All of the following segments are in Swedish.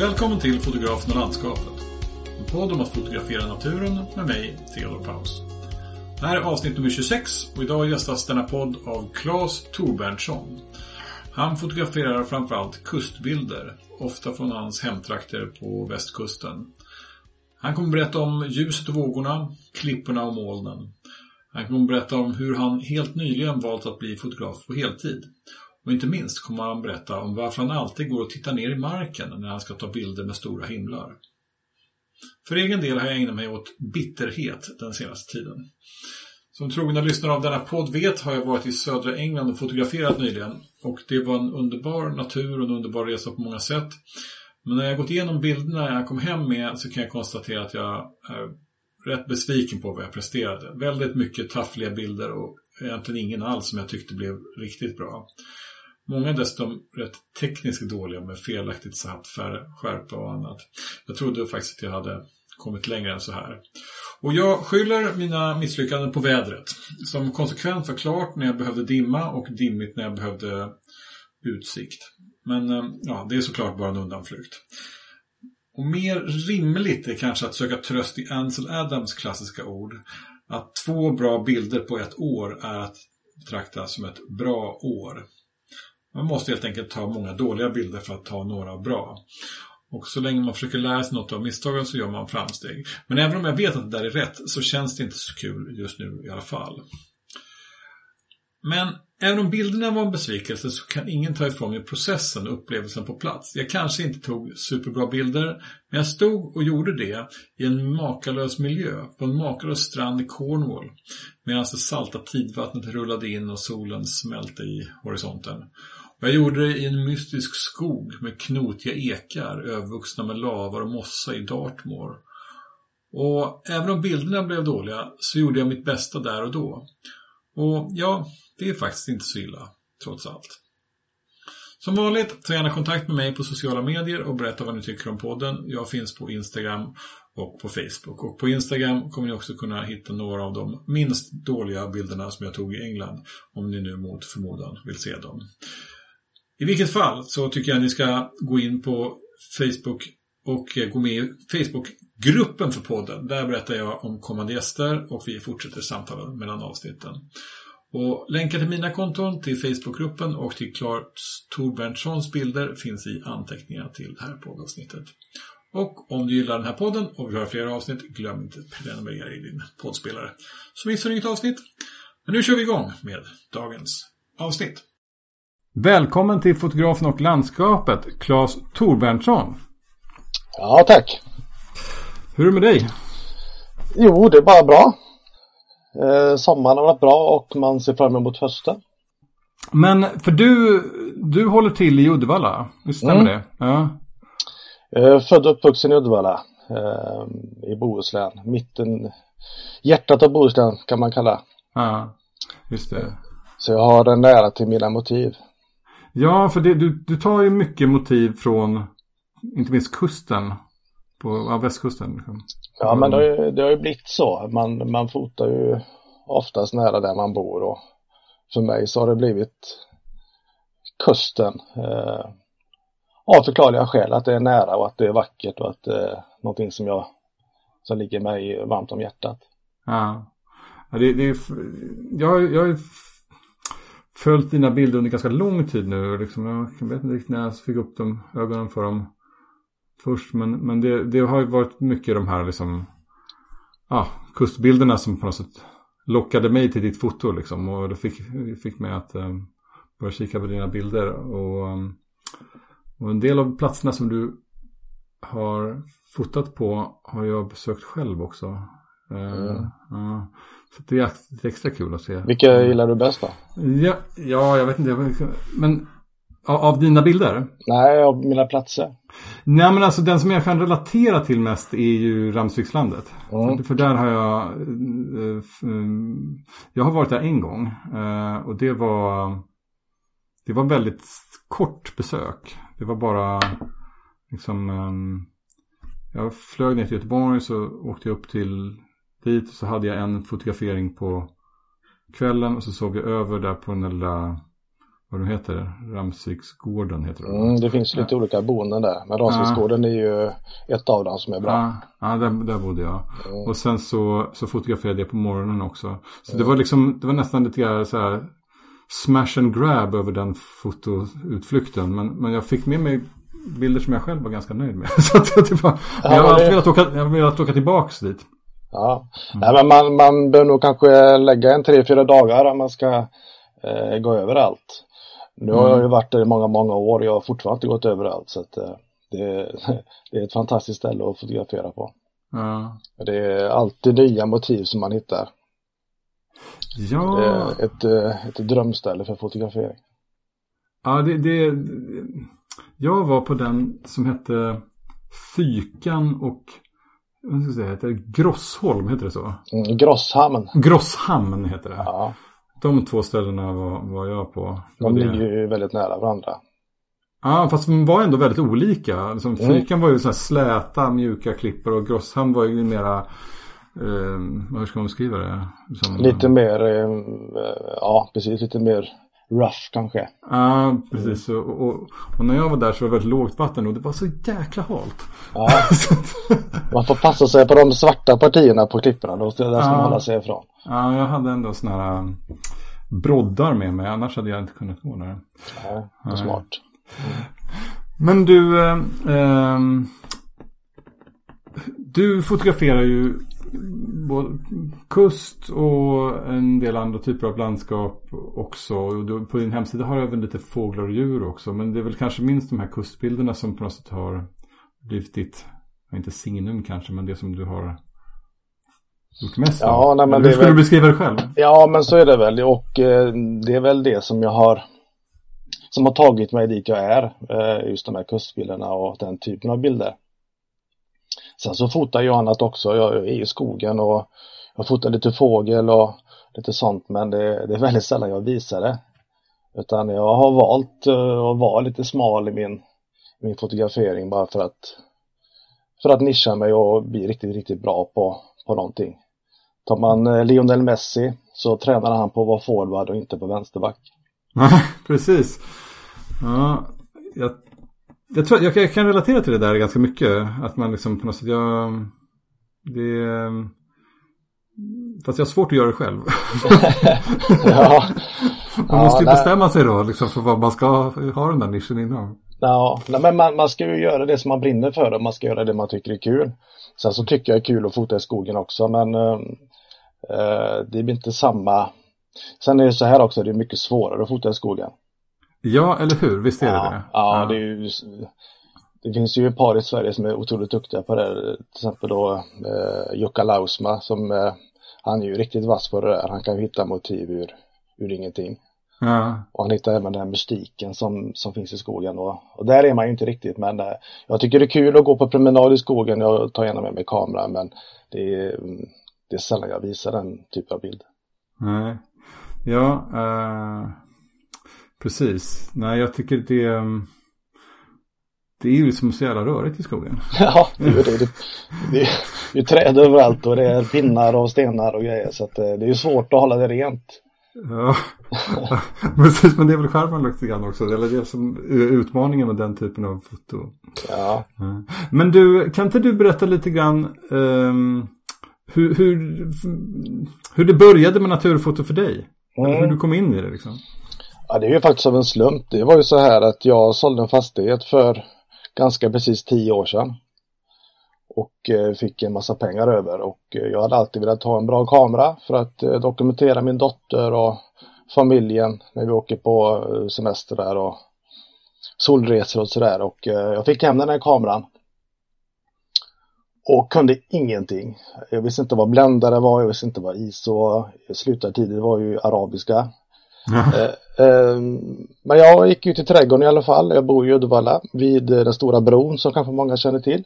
Välkommen till Fotografen och landskapet. En podd om att fotografera naturen med mig, Theodor Paus. Det här är avsnitt nummer 26 och idag gästas denna podd av Claes Torberntsson. Han fotograferar framförallt kustbilder, ofta från hans hemtrakter på västkusten. Han kommer berätta om ljuset och vågorna, klipporna och molnen. Han kommer berätta om hur han helt nyligen valt att bli fotograf på heltid. Och inte minst kommer han berätta om varför han alltid går och tittar ner i marken när han ska ta bilder med stora himlar. För egen del har jag ägnat mig åt bitterhet den senaste tiden. Som trogna lyssnare av denna podd vet har jag varit i södra England och fotograferat nyligen. Och det var en underbar natur och en underbar resa på många sätt. Men när jag gått igenom bilderna jag kom hem med så kan jag konstatera att jag är rätt besviken på vad jag presterade. Väldigt mycket taffliga bilder och egentligen ingen alls som jag tyckte blev riktigt bra. Många dessutom rätt tekniskt dåliga med felaktigt satt skärpa och annat. Jag trodde faktiskt att jag hade kommit längre än så här. Och jag skyller mina misslyckanden på vädret. Som konsekvent var klart när jag behövde dimma och dimmigt när jag behövde utsikt. Men eh, ja, det är såklart bara en undanflykt. Och mer rimligt är kanske att söka tröst i Ansel Adams klassiska ord. Att två bra bilder på ett år är att betrakta som ett bra år. Man måste helt enkelt ta många dåliga bilder för att ta några bra. Och så länge man försöker lära sig något av misstagen så gör man framsteg. Men även om jag vet att det där är rätt så känns det inte så kul just nu i alla fall. Men även om bilderna var en besvikelse så kan ingen ta ifrån mig processen och upplevelsen på plats. Jag kanske inte tog superbra bilder, men jag stod och gjorde det i en makalös miljö på en makalös strand i Cornwall medan det salta tidvattnet rullade in och solen smälte i horisonten. Och jag gjorde det i en mystisk skog med knotiga ekar övervuxna med lavar och mossa i Dartmoor. Och även om bilderna blev dåliga så gjorde jag mitt bästa där och då. Och ja, det är faktiskt inte så illa, trots allt. Som vanligt, ta gärna kontakt med mig på sociala medier och berätta vad ni tycker om podden. Jag finns på Instagram och på Facebook. Och på Instagram kommer ni också kunna hitta några av de minst dåliga bilderna som jag tog i England, om ni nu mot förmodan vill se dem. I vilket fall så tycker jag att ni ska gå in på Facebook och eh, gå med i Facebookgruppen för podden. Där berättar jag om kommande gäster och vi fortsätter samtalen mellan avsnitten. Och länkar till mina konton, till Facebookgruppen och till Claes Torberntsons bilder finns i anteckningarna till det här poddavsnittet. Och om du gillar den här podden och vill höra fler avsnitt, glöm inte att prenumerera i din poddspelare. Så missar du inget avsnitt. Men nu kör vi igång med dagens avsnitt. Välkommen till fotografen och landskapet, Claes Torberntsson. Ja, tack. Hur är det med dig? Jo, det är bara bra. Eh, sommaren har varit bra och man ser fram emot hösten. Men för du, du håller till i Uddevalla, visst stämmer mm. det? Ja. Eh, född och uppvuxen i Uddevalla eh, i Bohuslän. Mitten, hjärtat av Bohuslän kan man kalla. Ja, just det. Så jag har en nära till mina motiv. Ja, för det, du, du tar ju mycket motiv från inte minst kusten på ja, västkusten. Liksom. Ja, men det har, ju, det har ju blivit så. Man, man fotar ju oftast nära där man bor och för mig så har det blivit kusten. Eh, av förklarliga skäl att det är nära och att det är vackert och att det är någonting som jag som ligger mig varmt om hjärtat. Ja, ja det, det är, jag, jag har följt dina bilder under ganska lång tid nu. Liksom, jag vet inte riktigt när jag fick upp dem, ögonen för dem först. Men, men det, det har ju varit mycket de här liksom, ja, kustbilderna som på något sätt lockade mig till ditt foto liksom. Och det fick, fick mig att um, börja kika på dina bilder. Och, um, och en del av platserna som du har fotat på har jag besökt själv också. Uh, mm. uh, så det är extra kul att se. Vilka gillar du bäst då? Ja, ja jag vet inte. Men av dina bilder? Nej, av mina platser. Nej, men alltså den som jag kan relatera till mest är ju Ramsvikslandet. Mm. För, för, där har jag... Eh, eh, jag har varit där en gång. Eh, och det var... Det var väldigt kort besök. Det var bara liksom... Jag flög ner till Göteborg så åkte jag upp till dit. Så hade jag en fotografering på kvällen och så såg jag över där på den lilla vad de heter, Ramsviksgården heter det. Mm, det finns lite ja. olika boenden där, men Ramsviksgården är ju ett av dem som är bra. Ja, ja där, där bodde jag. Mm. Och sen så, så fotograferade jag på morgonen också. Så mm. det var liksom, det var nästan lite grann så här smash and grab över den fotoutflykten. Men, men jag fick med mig bilder som jag själv var ganska nöjd med. så att var, ja, jag har alltid velat åka, jag velat åka tillbaks dit. Ja, mm. Nej, men man, man bör nog kanske lägga en tre, fyra dagar om man ska eh, gå överallt. Nu har jag ju mm. varit där i många, många år. Jag har fortfarande inte gått överallt. Så att, eh, det, det, är ett fantastiskt ställe att fotografera på. Ja. Det är alltid nya motiv som man hittar. Ja. Det är ett, eh, ett drömställe för fotografering. Ja, det, det, jag var på den som hette Fykan och vad ska jag säga, heter det Grossholm, heter det så? Mm, Grosshamn. Grosshamn heter det. Ja. De två ställena var, var jag på. De ligger ju väldigt nära varandra. Ja, fast de var ändå väldigt olika. Liksom, mm. Fykan var ju så här släta, mjuka klippor och Grosshamn var ju mera eh, hur ska man beskriva det? Som, lite mer, eh, ja precis, lite mer rough kanske. Ja, precis. Mm. Och, och, och, när jag var där så var det väldigt lågt vatten och det var så jäkla halt. Ja. man får passa sig på de svarta partierna på klipporna. Då ska, där ska ja. man hålla sig ifrån. Ja, jag hade ändå sådana här um, broddar med mig. Annars hade jag inte kunnat gå där. Ja, det är smart. Mm. Men du, eh, eh, du fotograferar ju kust och en del andra typer av landskap också. på din hemsida har du även lite fåglar och djur också. Men det är väl kanske minst de här kustbilderna som på något sätt har blivit ditt, inte signum kanske, men det som du har gjort mest ja, nej, men Hur skulle väl... du beskriva det själv? Ja, men så är det väl. Och eh, det är väl det som jag har som har tagit mig dit jag är. Eh, just de här kustbilderna och den typen av bilder. Sen så fotar jag annat också. Jag är i skogen och jag fotar lite fågel och lite sånt men det, det är väldigt sällan jag visar det. Utan jag har valt eh, att vara lite smal i min, min fotografering bara för att för att nischa mig och bli riktigt, riktigt bra på, på någonting. Tar man eh, Lionel Messi så tränar han på att vara forward och inte på vänsterback. Precis. Ja, jag jag, tror, jag, jag, kan relatera till det där ganska mycket. Att man liksom på något sätt, jag, det, fast jag har svårt att göra det själv. ja. Man ja, måste ju nej. bestämma sig då liksom, för vad man ska ha den där nischen inom. Ja, men man, man ska ju göra det som man brinner för och man ska göra det man tycker är kul. Sen så tycker jag det är kul att fota i skogen också men uh, det blir inte samma. Sen är det så här också, det är mycket svårare att fota i skogen. Ja, eller hur? Visst är ja, det det? Ja, det är ju det finns ju ett par i Sverige som är otroligt duktiga på det. Till exempel då eh, Jukka Lausma som eh, han är ju riktigt vass på det där. Han kan ju hitta motiv ur, ur ingenting. Ja. Och han hittar även den här mystiken som, som finns i skogen. Och, och där är man ju inte riktigt men eh, jag tycker det är kul att gå på promenad i skogen. Jag tar gärna med mig kameran men det är, det är sällan jag visar den typen av bild. Nej. Ja, uh... Precis. Nej, jag tycker det, mm, det är ju liksom så jävla rörigt i skogen. Ja, det är det. Det, är träd överallt och det är pinnar och stenar och grejer. Så eh, det är ju svårt att hålla det rent. Ja, precis. Men det är väl skärmen lite grann också. Eller det är som utmaningen med den typen av foto. Ja. Men du, kan inte du berätta lite grann um, hur, hur, hur det började med naturfoto för dig? Mm. Hur du kom in i det liksom? Ja, det är ju faktiskt av en slump. Det var ju så här att jag sålde en fastighet för ganska precis tio år sedan. Och eh, fick en massa pengar över och eh, jag hade alltid velat ha en bra kamera för att eh, dokumentera min dotter och familjen när vi åker på semester där och solresor och sådär och jag fick hem den här kameran. Och kunde ingenting. Jag visste inte vad bländare var, jag visste inte vad ISO var. Slutade tidigt var ju arabiska. Ehm, Ehm, men jag gick ut i trädgården i alla fall. Jag bor i Uddevalla vid eh, den stora bron som kanske många känner till.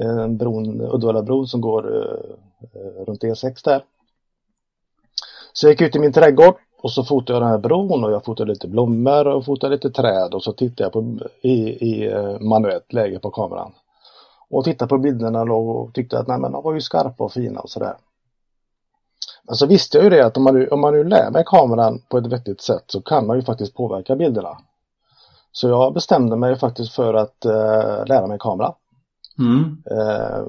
Ehm, bron, Uddevallabron som går eh, eh, runt E6 där. Så jag gick ut i min trädgård och så fotade jag den här bron och jag fotade lite blommor och fotade lite träd och så tittade jag på i, i manuellt läge på kameran. Och tittade på bilderna och tyckte att nej men de var ju skarpa och fina och sådär. Alltså visste jag ju det att om man, nu, om man nu lär med kameran på ett vettigt sätt så kan man ju faktiskt påverka bilderna. Så jag bestämde mig faktiskt för att eh, lära mig kamera. Mm. Eh,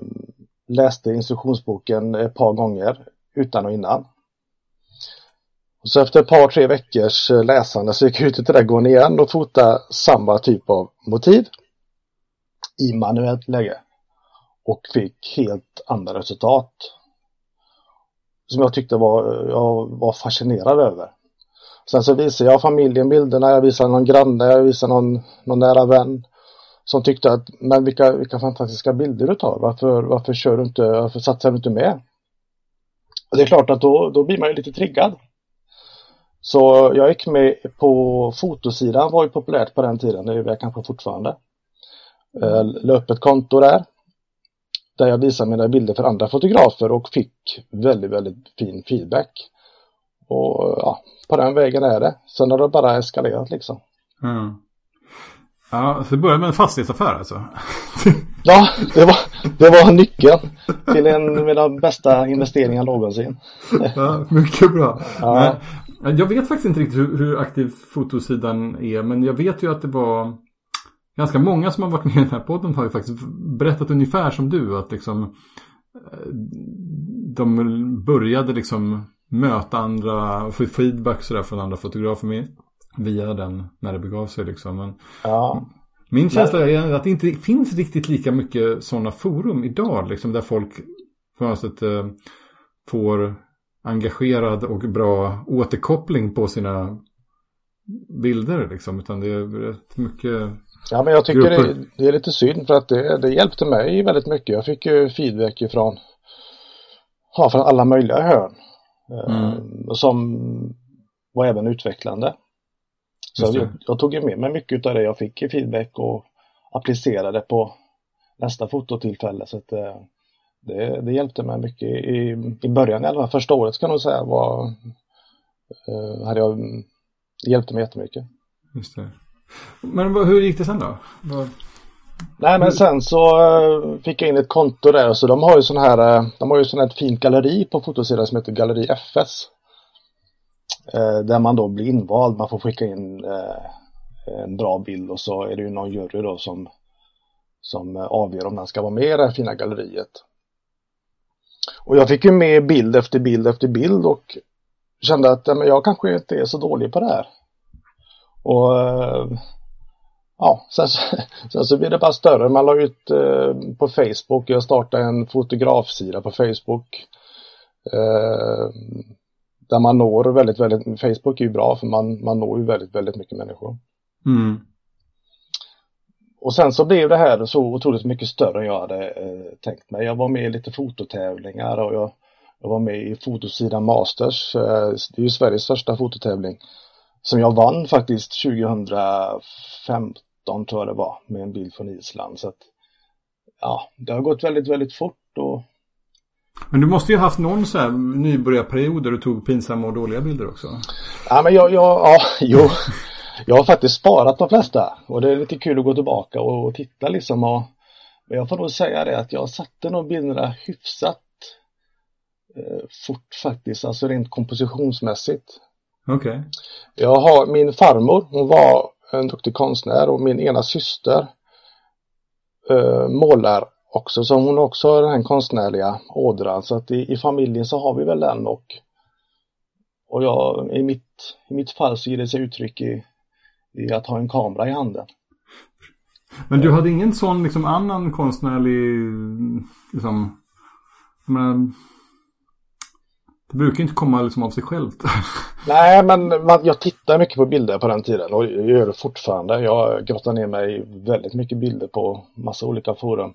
läste instruktionsboken ett par gånger utan och innan. Och så efter ett par, tre veckors eh, läsande så gick jag ut i trädgården igen och fotade samma typ av motiv i manuellt läge. Och fick helt andra resultat. Som jag tyckte var, jag var fascinerad över. Sen så visade jag familjen bilderna, jag visade någon granne, jag visade någon, någon nära vän. Som tyckte att, men vilka, vilka fantastiska bilder du tar, varför, varför kör du inte, varför satsar du inte med? Och det är klart att då, då blir man ju lite triggad. Så jag gick med på fotosidan var ju populärt på den tiden, det är det kanske fortfarande. Eh, Löpet ett konto där. Där jag visade mina bilder för andra fotografer och fick väldigt, väldigt fin feedback. Och ja, på den vägen är det. Sen har det bara eskalerat liksom. Mm. Ja, så det började med en fastighetsaffär alltså? ja, det var, det var nyckeln till en av mina bästa investeringar någonsin. ja, mycket bra. Ja. Men, jag vet faktiskt inte riktigt hur, hur aktiv fotosidan är, men jag vet ju att det var ganska många som har varit med i den här podden har ju faktiskt berättat ungefär som du, att liksom eh, de började liksom möta andra, få feedback sådär från andra fotografer med, via den när det begav sig liksom. Men ja. Min känsla är att det inte finns riktigt lika mycket sådana forum idag liksom där folk på något sätt eh, får engagerad och bra återkoppling på sina bilder liksom. Utan det är rätt mycket Ja men jag tycker det, det, är lite synd för att det, det hjälpte mig väldigt mycket. Jag fick ju feedback ifrån ja, från alla möjliga hörn. Eh, mm. Som var även utvecklande. Så jag, jag, tog med mig mycket av det jag fick i feedback och applicerade på nästa fototillfälle. Så att, eh, det, det hjälpte mig mycket i, i början i alla fall. Första året ska jag nog säga var, eh, hade jag, det hjälpte mig jättemycket. Just det. Men hur gick det sen då? Vad... Nej men sen så uh, fick jag in ett konto där så de har ju sån här, uh, de har ju sån här ett fint galleri på fotosidan som heter Galleri FS. Uh, där man då blir invald, man får skicka in en bra bild och så är det ju någon jury då som, som avgör om den ska vara med i det här fina galleriet. Och jag fick ju med bild efter bild efter bild och kände att men jag kanske inte är så dålig på det här. Och ja, sen, sen så blir det bara större. Man la ut eh, på Facebook, jag startade en fotografsida på Facebook. Eh, där man når väldigt, väldigt, Facebook är ju bra för man, man når ju väldigt, väldigt mycket människor. Mm. Och sen så blev det här så otroligt mycket större än jag hade eh, tänkt mig. Jag var med i lite fototävlingar och jag, jag var med i fotosidan Masters. Eh, det är ju Sveriges största fototävling. Som jag vann faktiskt 2015 tror jag det var med en bild från Island. Så att, ja, det har gått väldigt, väldigt fort och men du måste ju haft någon så här nybörjarperiod där du tog pinsamma och dåliga bilder också. Ja, men jag, jag ja, jo. Jag har faktiskt sparat de flesta och det är lite kul att gå tillbaka och, och titta liksom och men jag får nog säga det att jag satte nog bilderna hyfsat eh, fort faktiskt, alltså rent kompositionsmässigt. Okej. Okay. Jag har min farmor, hon var en duktig konstnär och min ena syster eh, målar också så hon också har den här konstnärliga ådran så att i, i, familjen så har vi väl den och och jag, i mitt, i mitt fall så ger det sig uttryck i, i att ha en kamera i handen. Men du hade ingen sån liksom annan konstnärlig liksom, menar, det brukar inte komma liksom av sig självt. Nej, men man, jag tittar mycket på bilder på den tiden och jag gör det fortfarande. Jag grottar ner mig i väldigt mycket bilder på massa olika forum.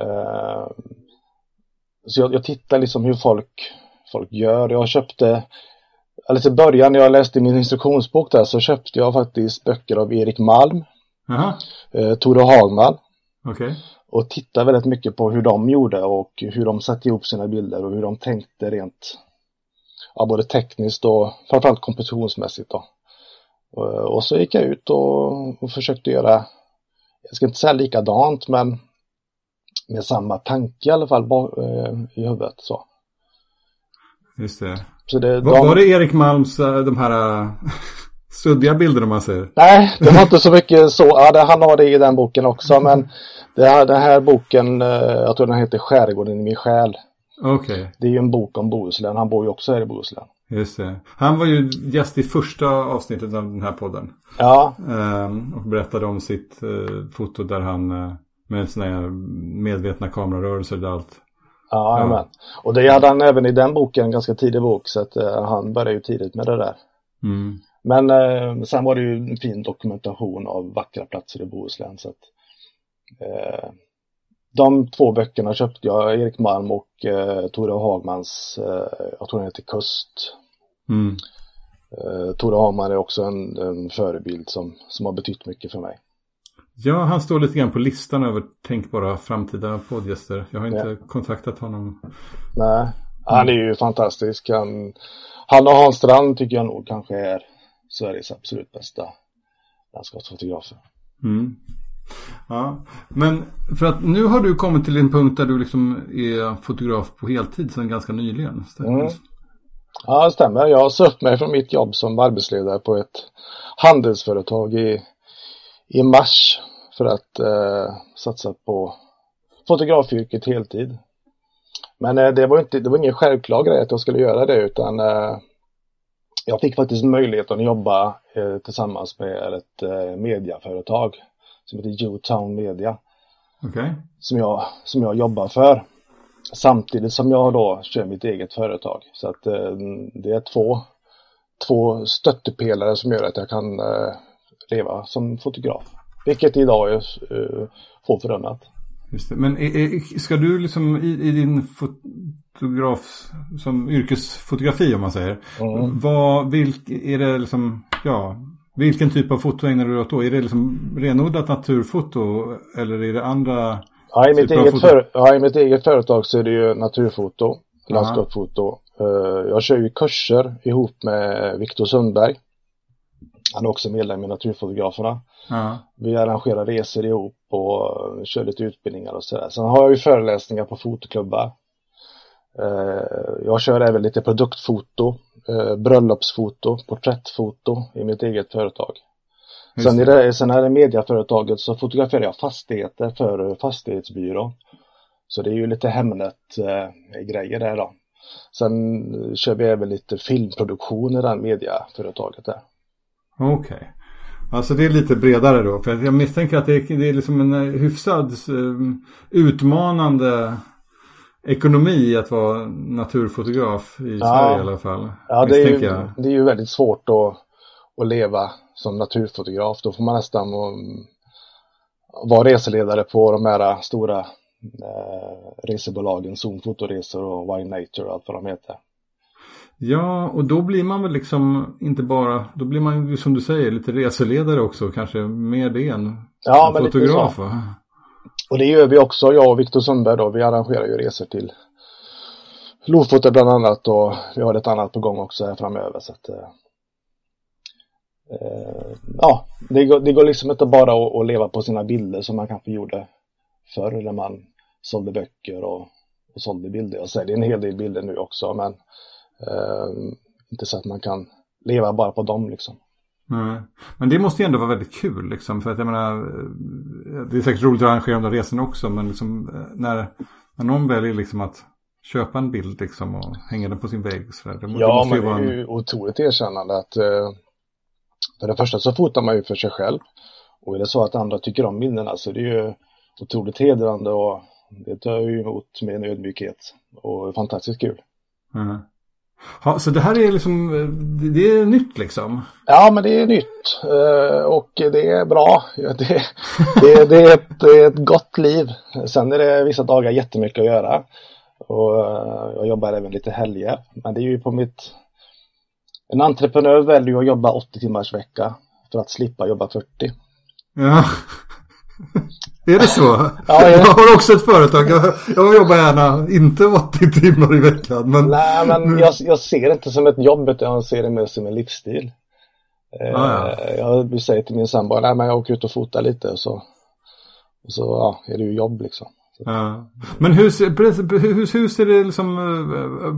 Uh, så jag, jag, tittar liksom hur folk, folk gör. Jag köpte, eller till början när jag läste min instruktionsbok där så köpte jag faktiskt böcker av Erik Malm. Uh, Tore Hagman. Okay. Och tittade väldigt mycket på hur de gjorde och hur de satte ihop sina bilder och hur de tänkte rent ja, både tekniskt och framförallt kompositionsmässigt då. Och, och så gick jag ut och, och försökte göra, jag ska inte säga likadant men med samma tanke i alla fall i huvudet så. Just det. Så det Var, de... var det Erik Malms, eh, de här suddiga bilderna man ser? Nej, det var inte så mycket så. Ja, det, han har det i den boken också, men det här, den här boken, eh, jag tror den heter Skärgården i min själ. Okej, Det är ju en bok om Bohuslän. Han bor ju också här i Bohuslän. just det. Han var ju gäst i första avsnittet av den här podden. Ja, Ehm, och berättade om sitt eh, foto där han eh, med här medvetna kamerarörelser där allt. ja, Ja. Och det hade han även i den boken, en ganska tidig bok, så att eh, han började ju tidigt med det där. Mm. Men eh, sen var det ju en fin dokumentation av vackra platser i Bohuslän. Så att, eh, de två böckerna köpte jag, Erik Malm och eh, Tore Hagmans, eh, jag tror den heter Kust. Mm. Eh, Tore Hagman är också en, en förebild som, som har betytt mycket för mig. Ja, han står lite grann på listan över tänkbara framtida poddgäster. Jag har inte kontaktat honom. Nej, han är ju fantastisk. Han, han och Hans Strand tycker jag nog kanske är Sveriges absolut bästa landskapsfotografer. Mm. Ja, men för att nu har du kommit till en punkt där du liksom är fotograf på heltid sedan ganska nyligen. Stämmer Mm. Ja, det stämmer. Jag sa upp mig från mitt jobb som arbetsledare på ett handelsföretag i, i mars för att eh, satsa på fotografyrket heltid. Men eh, det var inte, det var ingen självklar grej att jag skulle göra det utan eh, jag fick faktiskt möjligheten att jobba eh, tillsammans med ett eh, mediaföretag som heter U-Town Media Okej. som jag, som jag jobbar för. Samtidigt som jag då kör mitt eget företag. Så att eh, det är två, två stöttepelare som gör att jag kan eh, leva som fotograf. Vilket idag är eh, få förunnat. Just det. Men är, är, ska du liksom i, i din fotograf, som yrkesfotografi om man säger. Mm. Vad, vilk, är det liksom, ja, vilken typ av foto ägnar du dig åt då? Är det liksom renodlat naturfoto eller är det andra? Ja, i, mitt eget för, ja, I mitt eget företag så är det ju naturfoto, landskapsfoto. Eh, jag kör ju kurser ihop med Viktor Sundberg. Han är också medlem i Naturfotograferna. Ja, Vi arrangerar resor ihop och eh, kör lite utbildningar och sådär. Sen har jag ju föreläsningar på fotoklubbar. Eh, Jag kör även lite produktfoto, eh, bröllopsfoto, porträttfoto i mitt eget företag. Sen, i det. sen är det mediaföretaget så fotograferar jag fastigheter för eh, fastighetsbyrå. Så det är ju lite Hemnet-grejer där då. Sen kör vi även lite filmproduktion i det här mediaföretaget där. Okej. Alltså det är lite bredare då. För jag misstänker att det är, det är liksom en eh, hyfsad eh, utmanande ekonomi att vara naturfotograf i Ja. Sverige i alla fall. Ja, det är, ju, det är ju väldigt svårt att, att leva som naturfotograf. Då får man nästan um, vara reseledare på de här stora eh, resebolagen, Zonfotoresor och Wine Nature och allt vad de heter. Ja, och då blir man väl liksom inte bara, då blir man ju som du säger lite reseledare också, kanske mer det än Ja, en fotograf? Och det gör vi också, jag och Viktor Sundberg då, vi arrangerar ju resor till Lofoten bland annat och vi har ett annat på gång också här framöver så att eh, eh, Ja, det går, det går liksom inte bara att, att leva på sina bilder som man kanske gjorde förr när man sålde böcker och, och sålde bilder. Jag säljer en hel del bilder nu också men inte så att man kan leva bara på dem liksom. Nej. Men det måste ju ändå vara väldigt kul liksom. För att jag menar, eh, det är säkert roligt att arrangera de där resorna också. Men liksom eh, när, när någon väljer liksom att köpa en bild liksom och hänga den på sin vägg och sådär. Det, det Ja, måste ju men det är en... ju otroligt erkännande att eh, för det första så fotar man ju för sig själv. Och är det så att andra tycker om bilderna så det är ju otroligt hedrande och det tar ju emot med en ödmjukhet och fantastiskt kul. Ja. Ja, så det här är liksom, eh, det, är nytt liksom. Ja, men det är nytt eh, och det är bra. Det, det, det, är ett, det är ett gott liv. Sen är det vissa dagar jättemycket att göra. Och eh, jag jobbar även lite helger. Men det är ju på mitt... En entreprenör väljer att jobba 80 timmars vecka för att slippa jobba 40. Ja. Är det så? Ja, ja. Jag har också ett företag. Jag, jag jobbar gärna inte 80 timmar i veckan. Men, Nej, men jag, jag ser det inte som ett jobb utan jag ser det mer som en livsstil. Eh, Ah, ja. Jag säger till min sambo, nej men jag åker ut och fotar lite och så, och så ja, är det ju jobb liksom. ja. men hur, ser- hur, hur ser det liksom... eh, eh,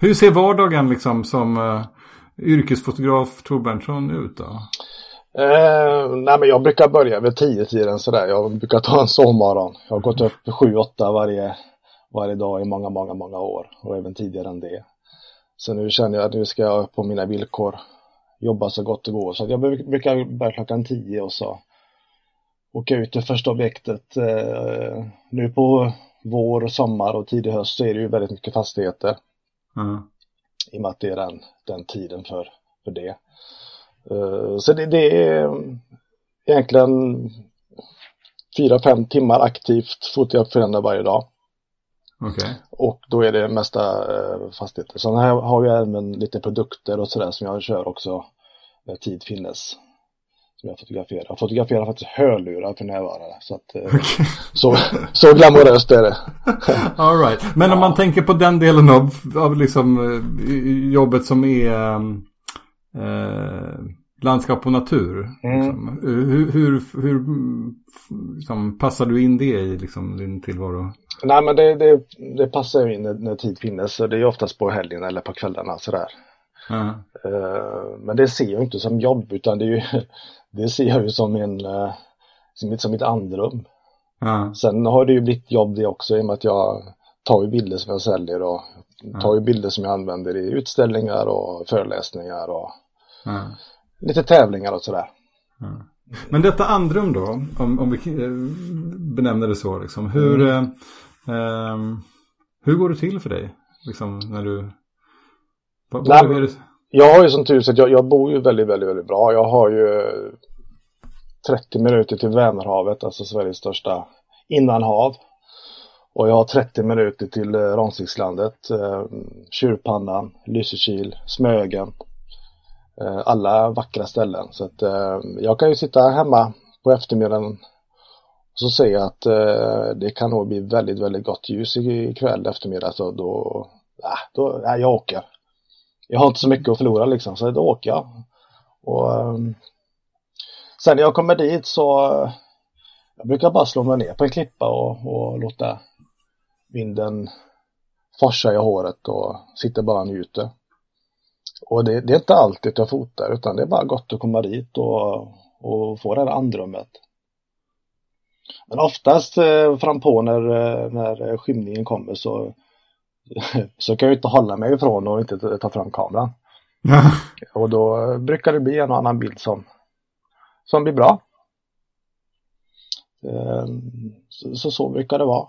Hur ser vardagen liksom som uh, yrkesfotograf Tor Berntsson ut då? Eh, nej men jag brukar börja vid tio tiden sådär. Jag brukar ta en sovmorgon. Jag har gått upp sju, åtta varje, varje dag i många, många, många år och även tidigare än det. Så nu känner jag att nu ska jag på mina villkor jobba så gott det går. Så jag brukar börja klockan tio och så åka ut till första objektet. Eh, nu på vår, och sommar och tidig höst så är det ju väldigt mycket fastigheter. Mm. I och med att det är den, den tiden för, för det. Uh, så det, det, är egentligen fyra, fem timmar aktivt fotografierande varje dag. Okay. Och då är det mesta uh, fastigheter. Sen här har vi även lite produkter och sådär som jag kör också när tid finnes som jag fotograferar. Jag fotograferar faktiskt hörlurar för närvarande. Så, att, eh, okay. så, så glamoröst är det. All right. Men om man tänker på den delen av, av liksom, eh, jobbet som är eh, landskap och natur. Mm. Liksom. Hur, hur, hur liksom, passar du in det i liksom, din tillvaro? Nej men det, det, det passar in när, när tid finnes. Det är oftast på helgen eller på kvällarna sådär. Mm. Uh, men det ser jag inte som jobb utan det ju det ser jag ju som en eh, som som ett andrum. Mm. Sen har det ju blivit jobb det också i och med att jag tar ju bilder som jag säljer och tar ju bilder som jag använder i utställningar och föreläsningar och. Lite tävlingar och sådär. Mm. Men detta andrum då, om, om vi eh, benämner det så, liksom, hur, mm. eh, eh, hur går det till för dig? Liksom, när du... Vad, Nej, vad det? Jag har ju som tur att jag, jag bor ju väldigt, väldigt, väldigt bra. Jag har ju 30 minuter till Vänerhavet, alltså Sveriges största innanhav. Och jag har 30 minuter till Ransikdslandet, eh, Tjurpannan, Lysekil, Smögen. Eh, alla vackra ställen. Så att eh, jag kan ju sitta hemma på eftermiddagen och så säga att eh, det kan nog bli väldigt, väldigt gott ljus ikväll eftermiddag. Så då, äh, då, äh, jag åker jag har inte så mycket att förlora liksom, så då åker jag. Och ehm, sen när jag kommer dit så jag brukar bara slå mig ner på en klippa och, och låta vinden forsa i håret och sitta bara och njuter. Och det, det, är inte alltid jag fotar utan det är bara gott att komma dit och, och få det här andrummet. Men oftast eh, fram på när, eh, när skymningen kommer så så kan jag inte hålla mig ifrån och inte ta fram kameran. och då brukar det bli en och annan bild som, som blir bra. Ehm, så, så, så brukar det vara.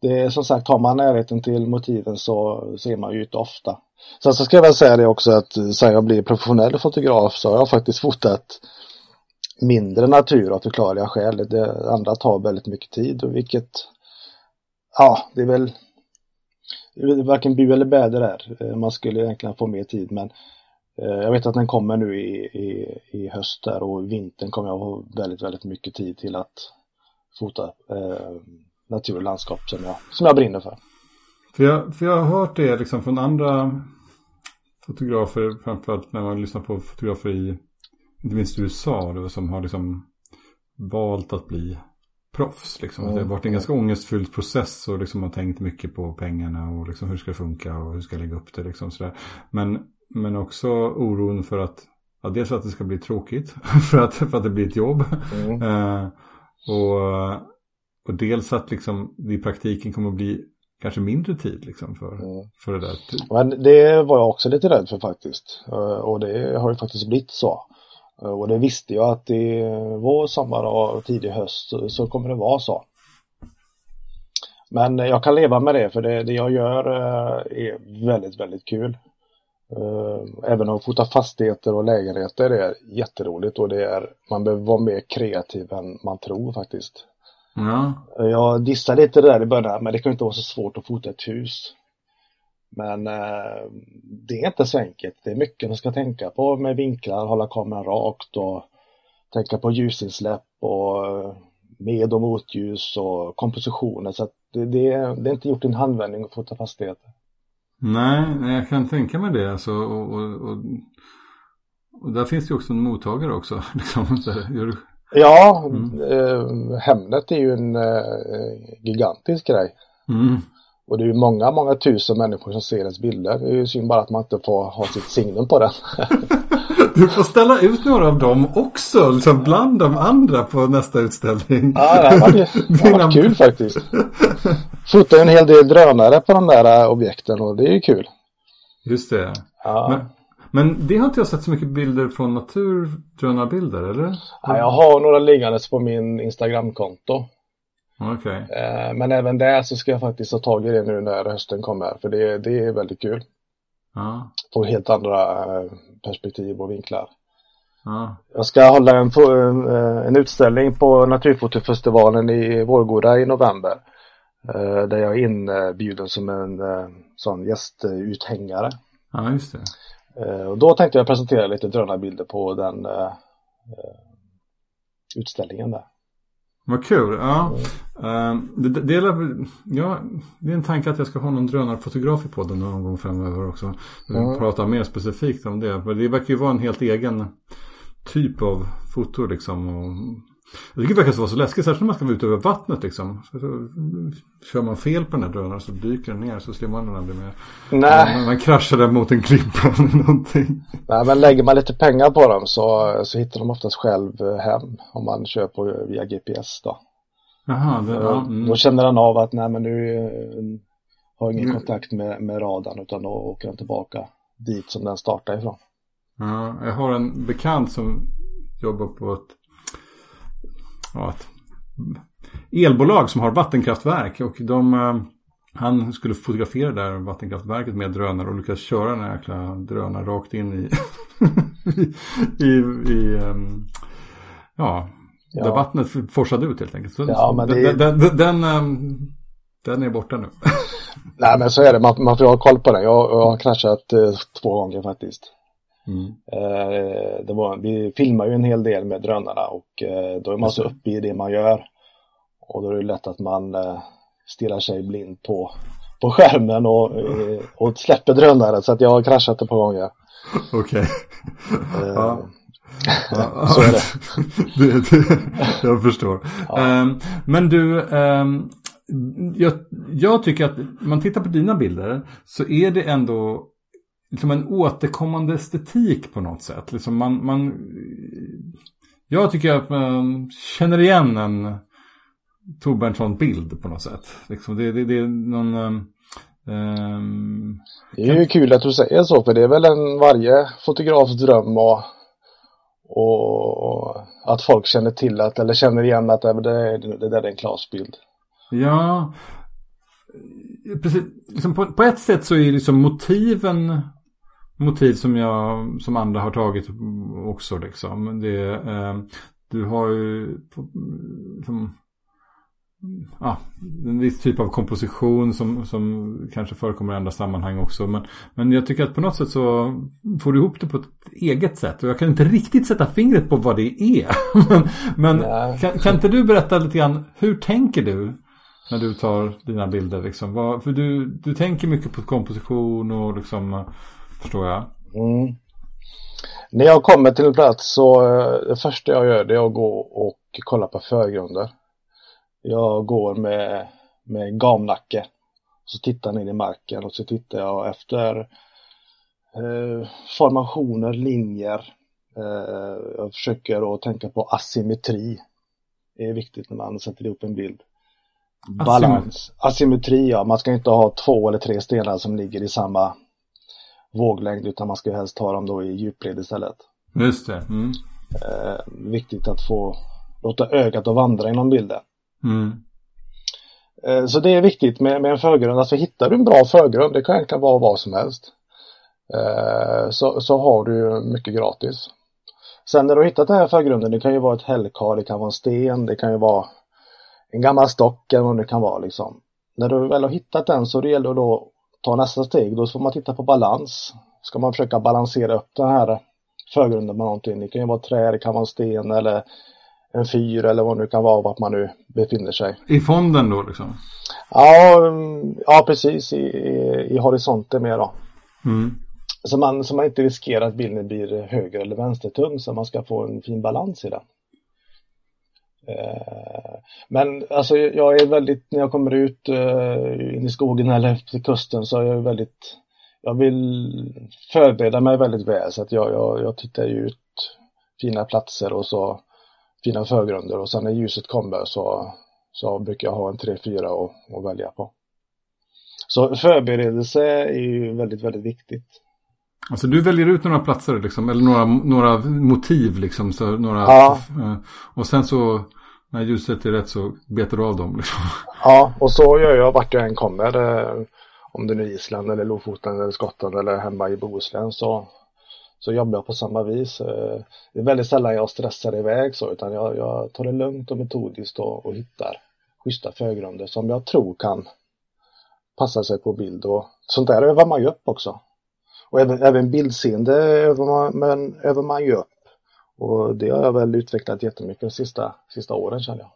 Det är som sagt, har man närheten till motiven så ser man ju inte ofta. Sen så ska jag väl säga det också att eh, sen jag blev professionell fotograf så har jag faktiskt fotat mindre natur av förklarliga skäl. Det andra tar väldigt mycket tid och vilket ja, det är väl varken bu eller bäder där. Eh, man skulle egentligen få mer tid men eh, jag vet att den kommer nu i, i, i höst där och vintern kommer jag ha väldigt, väldigt mycket tid till att fota eh, natur och landskap som jag, som jag brinner för. För jag, för jag har hört det liksom från andra fotografer, framförallt när man lyssnar på fotografer i, inte minst USA, då, som har liksom valt att bli proffs. Liksom. Mm. Det har varit en ganska ångestfylld process och liksom har tänkt mycket på pengarna och liksom hur ska det funka och hur ska jag lägga upp det. Liksom sådär. Men, men också oron för att, ja, dels att det ska bli tråkigt för att, för att det blir ett jobb. Mm. uh, och, och dels att liksom, det i praktiken kommer att bli kanske mindre tid liksom för, mm. för det där. Men det var jag också lite rädd för faktiskt. Uh, och det har ju faktiskt blivit så. Eh, och det visste jag att i vår, sommar och tidig höst så kommer det vara så. Men jag kan leva med det för det, det jag gör eh, är väldigt, väldigt kul. Eh, även att fota fastigheter och lägenheter är jätteroligt och det är, man behöver vara mer kreativ än man tror faktiskt. Ja. Jag dissade lite det där i början men det kan inte vara så svårt att fota ett hus. Men eh, det är inte så enkelt. Det är mycket man ska tänka på med vinklar, hålla kameran rakt och tänka på ljusinsläpp och eh, med och motljus och kompositioner. Så det, det, det är inte gjort i en handvändning att fota fastigheter. Nej, nej, jag kan tänka mig det. Alltså, och, och, och, och där finns det också en mottagare också. Liksom, Ja, mm. eh, Hemnet är ju en eh, gigantisk grej. Mm. Och det är ju många, många tusen människor som ser ens bilder. Det är ju synd bara att man inte får ha sitt signum på den. Du får ställa ut några av dem också, liksom bland de andra på nästa utställning. Ja, det var, det var kul faktiskt. Fotar en hel del drönare på de där äh, objekten och det är ju kul. Just det. Ja. Men, men det har inte jag sett så mycket bilder från naturdrönarbilder, eller? Ja, jag har några liggandes på min Instagramkonto. Okej. Eh, Men även där så ska jag faktiskt ta tag i det nu när hösten kommer. För det, det är väldigt kul. Ja. På helt andra eh, perspektiv och vinklar. Ja. Jag ska hålla en, eh, en utställning på Naturfotofestivalen i Vårgårda i november. Där jag är inbjuden som en sån gästuthängare. ja, just det. Eh, Och då tänkte jag presentera lite drönarbilder på den eh, eh, utställningen där. Vad kul. Ja. Ehm, det, det, ja, det är en tanke att jag ska ha någon drönarfotograf i podden någon gång framöver också. Mm. Prata mer specifikt om det. För det verkar ju vara en helt egen typ av foto liksom. Och jag tycker det verkar vara så läskigt, särskilt när man ska vara ute över vattnet liksom. Så, så, kör man fel på den här drönaren så dyker den ner så man den aldrig mer. Nej, Man, man kraschar den mot en klippa eller någonting. nej, men lägger man lite pengar på dem så, så hittar de oftast själv eh, hem om man kör på via GPS då. Jaha, det, ja, Och mm. Då känner den av att nej men nu eh, har ingen Mm. kontakt med, med radarn utan då åker den tillbaka dit som den startade ifrån. Ja, jag har en bekant som jobbar på ett, ja, ett elbolag som har vattenkraftverk och de, eh, han skulle fotografera det där vattenkraftverket med drönare och lyckas köra den här jäkla drönaren rakt in i, i, i ehm, ja, där Ja. vattnet forsade ut helt enkelt. Så, Ja, men det- den, den, den, ehm, den är borta nu. Nej men så är det, man, man får ha koll på den. Jag, jag har kraschat eh, två gånger faktiskt. Mm. Eh, det var, vi filmar ju en hel del med drönarna och eh, då är man så uppe i det man gör. Och då är det lätt att man eh, stirrar sig blind på, på skärmen och, eh, och släpper drönaren så att jag har kraschat ett par gånger. Okej. Eh, Ja. Ja, Så är det. det, det jag förstår. Ehm, men du, ehm, jag, jag tycker att man tittar på dina bilder så är det ändå liksom en återkommande estetik på något sätt. Liksom man, man, jag tycker att man känner igen en Torbjörnsson-bild på något sätt. Liksom det, det, det är någon... ehm, Det är ju kul att du säger så för det är väl en varje fotografs dröm och, och att folk känner till att eller känner igen att det, är- det där är en Klas-bild. Ja, precis. Liksom på, på ett sätt så är liksom motiven motiv som jag som andra har tagit också liksom. Det, eh, du har ju som, ja, en viss typ av komposition som, som kanske förekommer i andra sammanhang också. Men, men jag tycker att på något sätt så får du ihop det på ett eget sätt. Och jag kan inte riktigt sätta fingret på vad det är. men men kan, kan inte du berätta lite grann, hur tänker du när du tar dina bilder? Liksom? Vad, för du, du tänker mycket på komposition och liksom, förstår jag. Mm. När jag kommer till en plats så eh, det första jag gör det är att gå och kolla på förgrunder. Jag går med, med gamnacke. Så tittar ner i marken och så tittar jag efter eh, formationer, linjer. Eh, jag försöker att tänka på asymmetri. Det är viktigt när man sätter ihop en bild. Balans. Asymmetri, ja. Man ska inte ha två eller tre stenar som ligger i samma våglängd utan man ska ju helst ha dem då i djupled istället. Just det. Mm. Eh, viktigt att få låta ögat att vandra inom bilden. Mm. Eh, så det är viktigt med, med en förgrund. Alltså hittar du en bra förgrund, det kan egentligen vara vad som helst. Eh, så, så har du mycket gratis. Sen när du hittat den här förgrunden, det kan ju vara ett hällkar, det kan vara en sten, det kan ju vara en gammal stock eller vad det kan vara liksom. När du väl har hittat den så det gäller det då ta nästa steg, då får man titta på balans. Ska man försöka balansera upp den här förgrunden med någonting. Det kan ju vara trä, det kan vara en sten eller en fyr eller vad det nu kan vara, vart man nu befinner sig. I fonden då liksom? Ja, mm, ja precis i, i, i horisonten med då. Mm. Så man, så man inte riskerar att bilden blir höger eller vänstertung så man ska få en fin balans i den. Eh, men alltså jag är väldigt, när jag kommer ut eh, in i skogen eller efter kusten så är jag väldigt, jag vill förbereda mig väldigt väl så att jag, jag, jag tittar ju ut fina platser och så fina förgrunder och sen när ljuset kommer så, så brukar jag ha en 3-4 att, att välja på. Så förberedelse är ju väldigt, väldigt viktigt. Alltså du väljer ut några platser liksom, eller några, några motiv liksom. Så några, Ja. eh, Och sen så när ljuset är rätt så betar du av dem liksom. Ja, och så gör jag vart jag än kommer. eh, Om det nu är Island eller Lofoten eller Skottland eller hemma i Bohuslän så, så jobbar jag på samma vis. Eh, Det är väldigt sällan jag stressar iväg så utan jag, jag tar det lugnt och metodiskt och, och hittar schyssta förgrunder som jag tror kan passa sig på bild och sånt där övar man ju upp också. Och även, även bildseende övar man, men övar man ju upp. Och det har jag väl utvecklat jättemycket de sista, sista åren känner jag.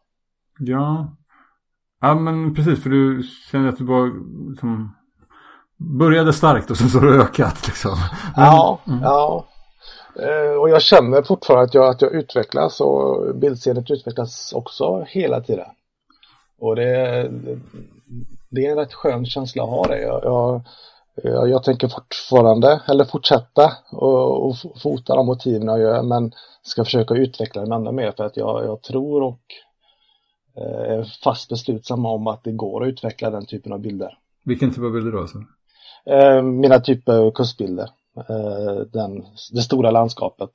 Ja. Ja men precis för du känner att du bara liksom, började starkt och sen så har det ökat liksom. Ja, ja. Eh, Och jag känner fortfarande att jag, att jag utvecklas och bildseendet utvecklas också hela tiden. Och det, det är en rätt skön känsla att ha det. Jag, jag, jag, tänker fortfarande, eller fortsätta och, och fota de motiven jag gör men ska försöka utveckla dem ännu mer för att jag, jag tror och eh, är fast beslutsam om att det går att utveckla den typen av bilder. Vilken typ av bilder då? Alltså? Mina typer av kustbilder. Eh, den, det stora landskapet.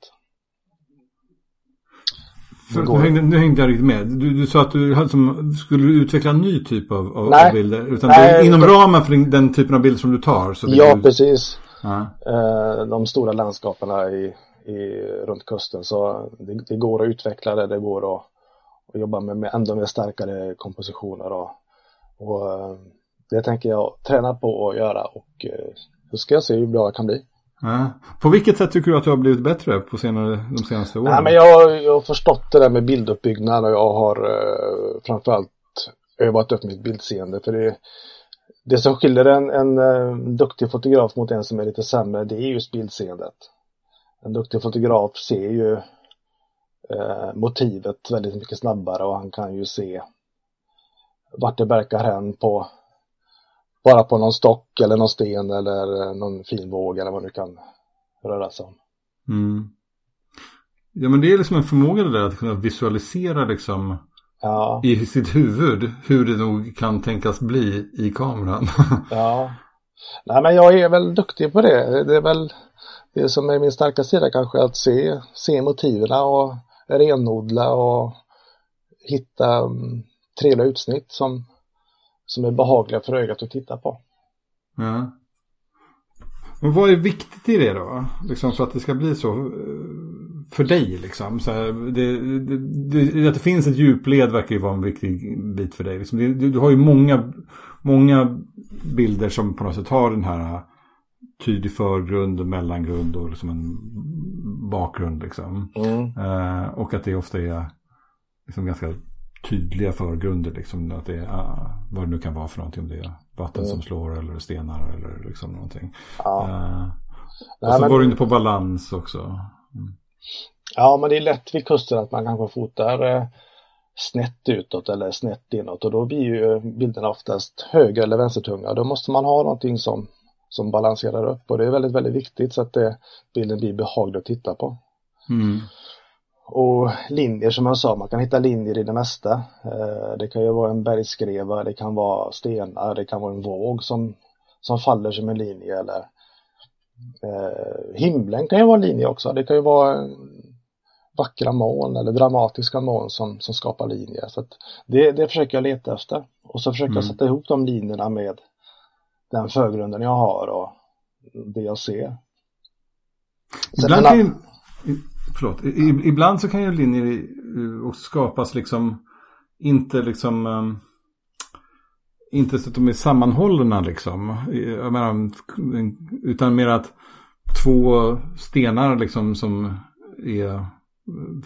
Nu, hängde, nu hängde jag riktigt med. Du, du sa att du hade som, skulle utveckla en ny typ av, av, av bilder. Utan Nej, inom ramen för den, typen av bilder som du tar. Ja, du, precis. ja. Eh, de stora landskapen i, i, runt kusten. Så det, det går att utveckla det. Det går att, att jobba med, med ännu mer starkare kompositioner. Och, och eh, det tänker jag träna på att göra och eh, så ska jag se hur bra jag kan bli. Ja. På vilket sätt tycker du att du har blivit bättre på senare, de senaste åren? Nej, men jag, jag har förstått det där med bilduppbyggnad och jag har eh, framförallt övat upp mitt bildseende. För det, det som skiljer en, en eh, duktig fotograf mot en som är lite sämre, det är just bildseendet. En duktig fotograf ser ju eh, motivet väldigt mycket snabbare och han kan ju se vart det verkar hän på bara på någon stock eller någon sten eller eh, någon fin våg eller vad det kan röra sig om. Mm. Ja men det är liksom en förmåga det där att kunna visualisera liksom Ja. i sitt huvud hur det nog kan tänkas bli i kameran. Ja. Nej men jag är väl duktig på det. Det är väl det som är min starka sida kanske att se, se motiven och renodla och hitta um, trevliga utsnitt som, som är behagliga för ögat att titta på. ja. Men vad är viktigt i det då? Liksom för att det ska bli så eh, för dig liksom. Så här, det, det, det, att det finns ett djupled verkar ju vara en viktig bit för dig. Liksom. Det, du, har ju många, många bilder som på något sätt har den här tydlig förgrund och mellangrund och liksom en bakgrund liksom. Eh, och att det ofta är liksom ganska tydliga förgrunder. Liksom, att det är, ah, vad det nu kan vara för någonting. Om det är vatten som slår eller stenar eller liksom någonting. Ja. Eh, Nej, och så men- var du inne på balans också. ja men det är lätt vid kusten att man kanske fotar eh, snett utåt eller snett inåt och då blir ju bilderna oftast höger eller vänstertunga. Då måste man ha någonting som, som balanserar upp och det är väldigt, väldigt viktigt så att det, bilden blir behaglig att titta på. Mm. Och linjer som jag sa, man kan hitta linjer i det mesta. Eh, Det kan ju vara en bergskreva, det kan vara stenar, det kan vara en våg som, som faller som en linje eller eh, himlen kan ju vara en linje också. Det kan ju vara vackra moln eller dramatiska moln som, som skapar linjer. Så det, det försöker jag leta efter. Och så försöker jag Mm. sätta ihop de linjerna med den förgrunden jag har och det jag ser. Sen Ibland kan ju, förlåt, i- ibland så kan ju linjer eh, också skapas liksom inte liksom ehm, inte så att de är sammanhållna liksom. Jag menar, utan mer att två stenar liksom som är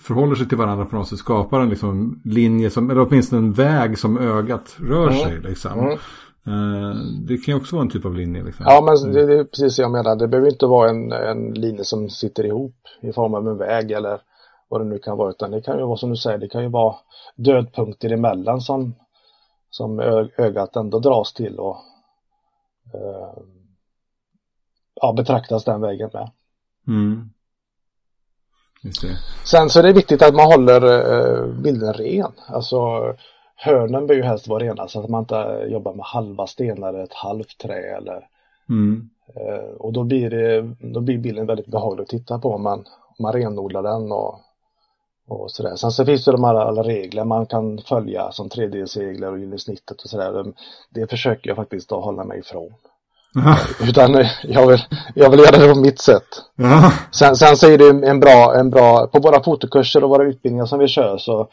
förhåller sig till varandra på något sätt skapar en liksom linje som, eller åtminstone en väg som ögat rör Mm. sig liksom. Mm. Eh, Det kan ju också vara en typ av linje liksom. Ja, men det, det är precis det jag menar. Det behöver inte vara en, en linje som sitter ihop i form av en väg eller vad det nu kan vara utan det kan ju vara som du säger, det kan ju vara dödpunkter emellan som, som ögat ändå dras till och eh, ja, betraktas den vägen med. Mm. Sen så är det viktigt att man håller eh, bilden ren. Alltså hörnen bör ju helst vara rena så att man inte jobbar med halva stenar eller ett halvt trä eller mm. eh, och då blir, det, då blir bilden väldigt behaglig att titta på om man, om man renodlar den och, och sådär. Sen så finns det de här alla regler man kan följa som tredjedelsregler och gyllensnittet och sådär. Det försöker jag faktiskt att hålla mig ifrån. Utan jag vill, jag vill göra det på mitt sätt. Sen, sen så är det en bra, en bra, på våra fotokurser och våra utbildningar som vi kör så,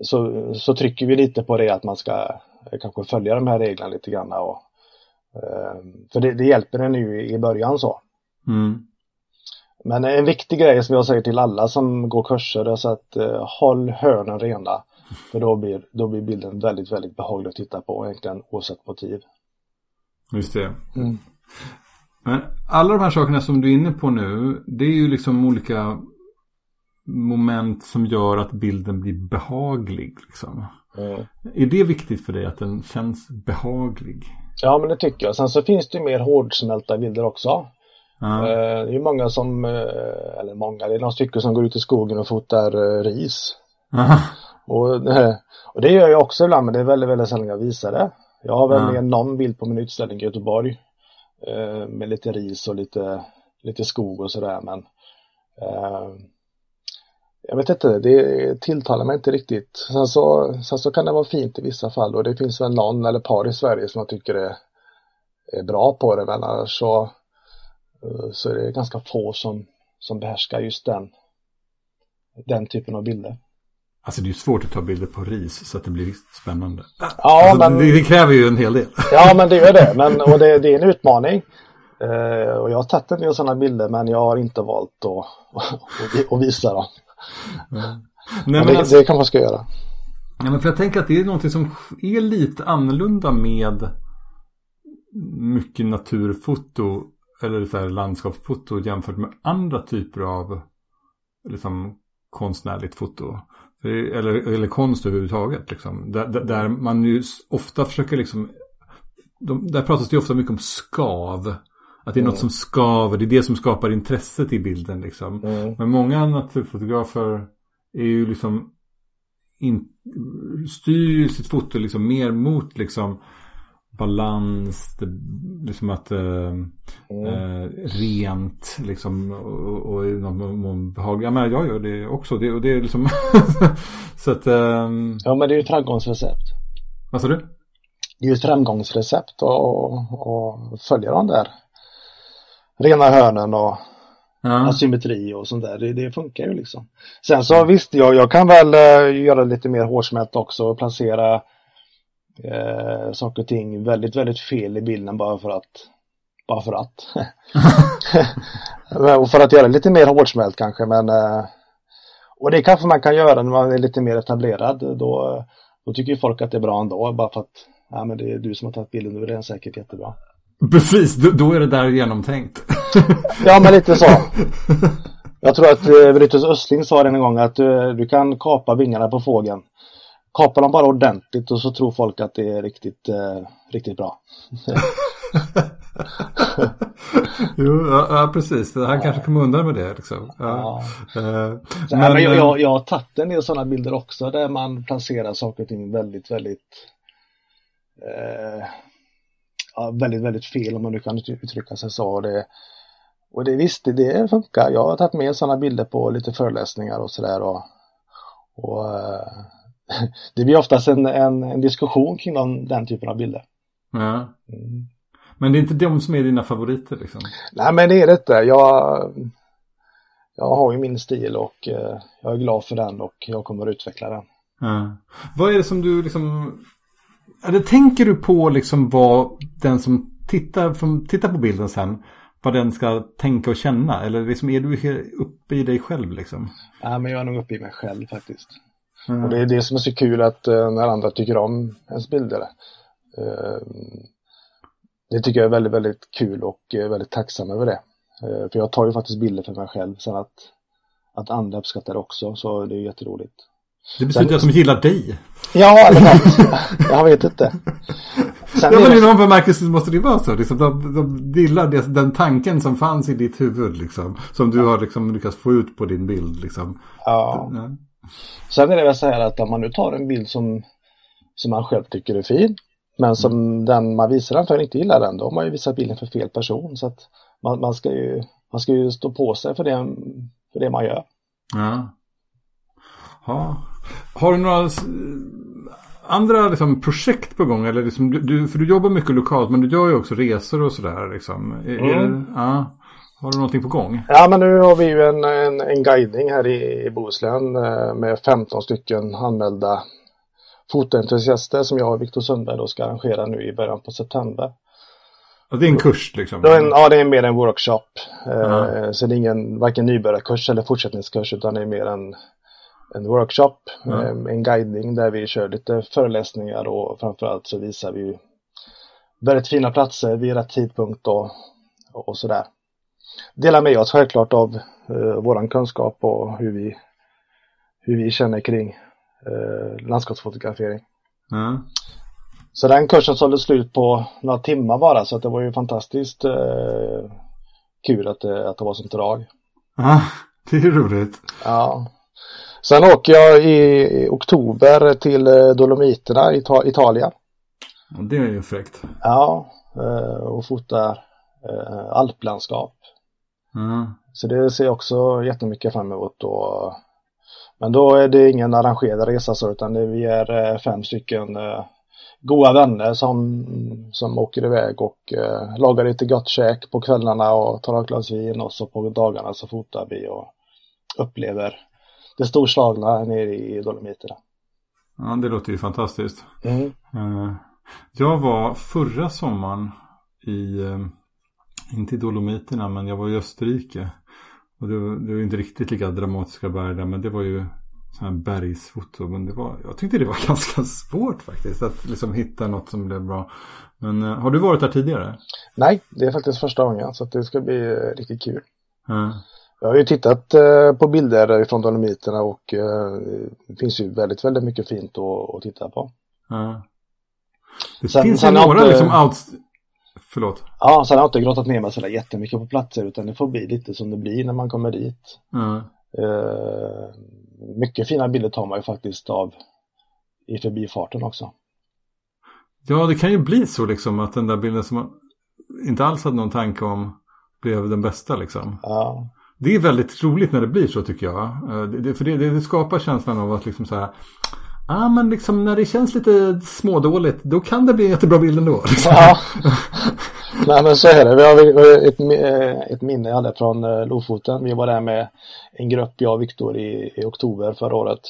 så, så trycker vi lite på det att man ska kanske följa de här reglerna lite grann. Och, eh, för det, det hjälper en ju i början så. Mm. Men en viktig grej som jag säger till alla som går kurser är så att eh, håll hörnen rena. För då blir, då blir bilden väldigt, väldigt behaglig att titta på egentligen oavsett motiv. Just det. Mm. Men alla de här sakerna som du är inne på nu, det är ju liksom olika moment som gör att bilden blir behaglig. Liksom. Mm. Är det viktigt för dig att den känns behaglig? Ja, men det tycker jag. Sen så finns det ju mer hårdsmälta bilder också. Mm. Det är ju många som, eh, eller många, det är några stycken som går ut i skogen och fotar eh, ris. Mm. Och, och det gör jag också ibland, men det är väldigt, väldigt sällan jag visar det. Jag har väl ja. med någon bild på min utställning i Göteborg. Med lite ris och lite, lite skog och sådär men jag vet inte, det tilltalar mig inte riktigt. Sen så, sen så kan det vara fint i vissa fall och det finns väl någon eller par i Sverige som jag tycker är, är bra på det men annars så, eh, så är det ganska få som, som behärskar just den, den typen av bilder. Alltså det är svårt att ta bilder på ris så att det blir spännande. Ja, alltså, men, det, det, kräver ju en hel del. Ja, men det gör det. Men, och det, det är en utmaning. Uh, och jag har tagit en del sådana bilder men jag har inte valt att, att visa dem. Mm. Nej, det, alltså, det kan man ska göra. Ja, men för jag tänker att det är någonting som är lite annorlunda med mycket naturfoto eller så här landskapsfoto jämfört med andra typer av liksom, konstnärligt foto. Eller, eller konst överhuvudtaget. Liksom. Där, där man ju ofta försöker liksom de, där pratas det ofta mycket om skav. Att det är mm. något som skaver, det är det som skapar intresset i bilden liksom. Mm. Men många naturfotografer är ju liksom in, styr sitt foto liksom mer mot liksom balans, det, liksom att eh, mm. eh, rent liksom och, och någon behag. Ja men jag gör det också. Det, och det är liksom så att. Eh, ja men det är ju ett framgångsrecept. Vad sa du? Det är ju ett framgångsrecept att följa de där rena hörnen och ja. asymmetri och sånt där. Det, det, funkar ju liksom. Sen så visst, jag, jag kan väl uh, göra lite mer hårsmält också och placera uh, saker och ting väldigt, väldigt fel i bilden bara för att bara för att. och för att göra lite mer hårdsmält kanske men uh, och det kanske man kan göra när man är lite mer etablerad. Då, då tycker folk att det är bra ändå bara för att ja, men det är du som har tagit bilden, då är den säkert jättebra. Precis, då, är det där genomtänkt. ja, men lite så. Jag tror att eh, Brutus Östling sa det en gång att du, eh, du kan kapa vingarna på fågeln. Kapa dem bara ordentligt och så tror folk att det är riktigt, eh, riktigt bra. jo, ja, ja, precis. Han kanske kom undan med det. Liksom. Ja. Ja. Uh, men, men jag, jag, jag har tagit en del sådana bilder också där man placerar saker och ting väldigt, väldigt eh, ja, väldigt, väldigt fel om man nu kan uttrycka sig så. Och det, och det visst, det funkar. Jag har tagit med sådana bilder på lite föreläsningar och sådär. Och, och eh, det blir oftast en, en, en diskussion kring den, den, typen av bilder. Ja. Mm. Men det är inte de som är dina favoriter liksom? Nej, men det är det inte. Jag, jag har ju min stil och eh, jag är glad för den och jag kommer att utveckla den. Ja. Vad är det som du liksom eller tänker du på liksom vad den som tittar, som tittar på bilden sen, vad den ska tänka och känna? Eller liksom är du uppe i dig själv liksom? Ja, men jag är nog uppe i mig själv faktiskt. Mm. Och det är det som är så kul att uh, när andra tycker om ens bilder. Uh, det tycker jag är väldigt, väldigt kul och uh, väldigt tacksam över det. för jag tar ju faktiskt bilder för mig själv. Sen att att andra uppskattar det också så det är jätteroligt. Det betyder Sen, att de gillar dig. Ja, eller något. Jag vet inte. Sen ja, men i någon bemärkelse måste det vara så. Liksom, de, de gillar det, den tanken som fanns i ditt huvud. Liksom, som du har liksom, lyckats få ut på din bild. Liksom. Ja. ja. Sen är det väl så här att om man nu tar en bild som, som man själv tycker är fin. Men som mm. den man visar den för inte gillar den. Då har man ju visat bilden för fel person. Så att man, man, ska ju, man ska ju stå på sig för det, för det man gör. Ja. ja. Har du några andra liksom, projekt på gång? Eller liksom, du, för du jobbar mycket lokalt men du gör ju också resor och sådär. Liksom. Mm. ja. Har du någonting på gång? Ja men nu har vi ju en, en, en guidning här i, i Bohuslän eh, med 15 stycken anmälda fotoentusiaster som jag och Viktor Sundberg då ska arrangera nu i början på september. Och det är en kurs liksom? Det en, ja, det är mer en workshop. Uh-huh. Så det är ingen varken nybörjarkurs eller fortsättningskurs utan det är mer en, en workshop, uh-huh. en guidning där vi kör lite föreläsningar och framförallt så visar vi väldigt fina platser vid rätt tidpunkt och, och sådär. Delar med oss självklart av uh, våran kunskap och hur vi, hur vi känner kring uh, landskapsfotografering. Uh-huh. Så den kursen sålde slut på några timmar bara så att det var ju fantastiskt eh, kul att det, att det var sånt drag. Ja, det är roligt. Ja. Sen åker jag i oktober till eh, Dolomiterna i Italien. Det är ju fräckt. Ja, eh, och fotar eh, alplandskap. Mm. Så det ser jag också jättemycket fram emot då. Men då är det ingen arrangerad resa så utan det, vi är fem stycken goda vänner som, som åker iväg och eh, lagar lite gott käk på kvällarna och tar ett glas vin och så på dagarna så fotar vi och upplever det storslagna nere i Dolomiterna. Ja, det låter ju fantastiskt. Mm. Uh, jag var förra sommaren i, uh, inte i Dolomiterna, men jag var i Österrike. Och det var, det var inte riktigt lika dramatiska berg där, men det var ju sån här bergsfoto. Men det var, jag tyckte det var ganska svårt faktiskt att liksom hitta något som blev bra. Men uh, har du varit där tidigare? Nej, det är faktiskt första gången så det ska bli riktigt kul. Mm. Jag har ju tittat uh, på bilder från Dolomiterna och det finns ju väldigt, väldigt mycket fint att, att titta på. Mm. Det sen, finns sen några inte, liksom out... Förlåt. Ja, sen har jag inte grottat ner mig sådär jättemycket på platser utan det får bli lite som det blir när man kommer dit. Mm mycket fina bilder tar man ju faktiskt av i förbifarten också. Ja, det kan ju bli så liksom att den där bilden som man inte alls hade någon tanke om blev den bästa liksom. Ja. Det är väldigt roligt när det blir så tycker jag. Det, för det, det skapar känslan av att liksom så här Ja ah, men liksom när det känns lite smådåligt då kan det bli en jättebra bild ändå. Liksom. Ja. Nej men så är det. Vi har ett, ett minne jag hade från eh, Lofoten. Vi var där med en grupp, jag och Viktor i, i oktober förra året.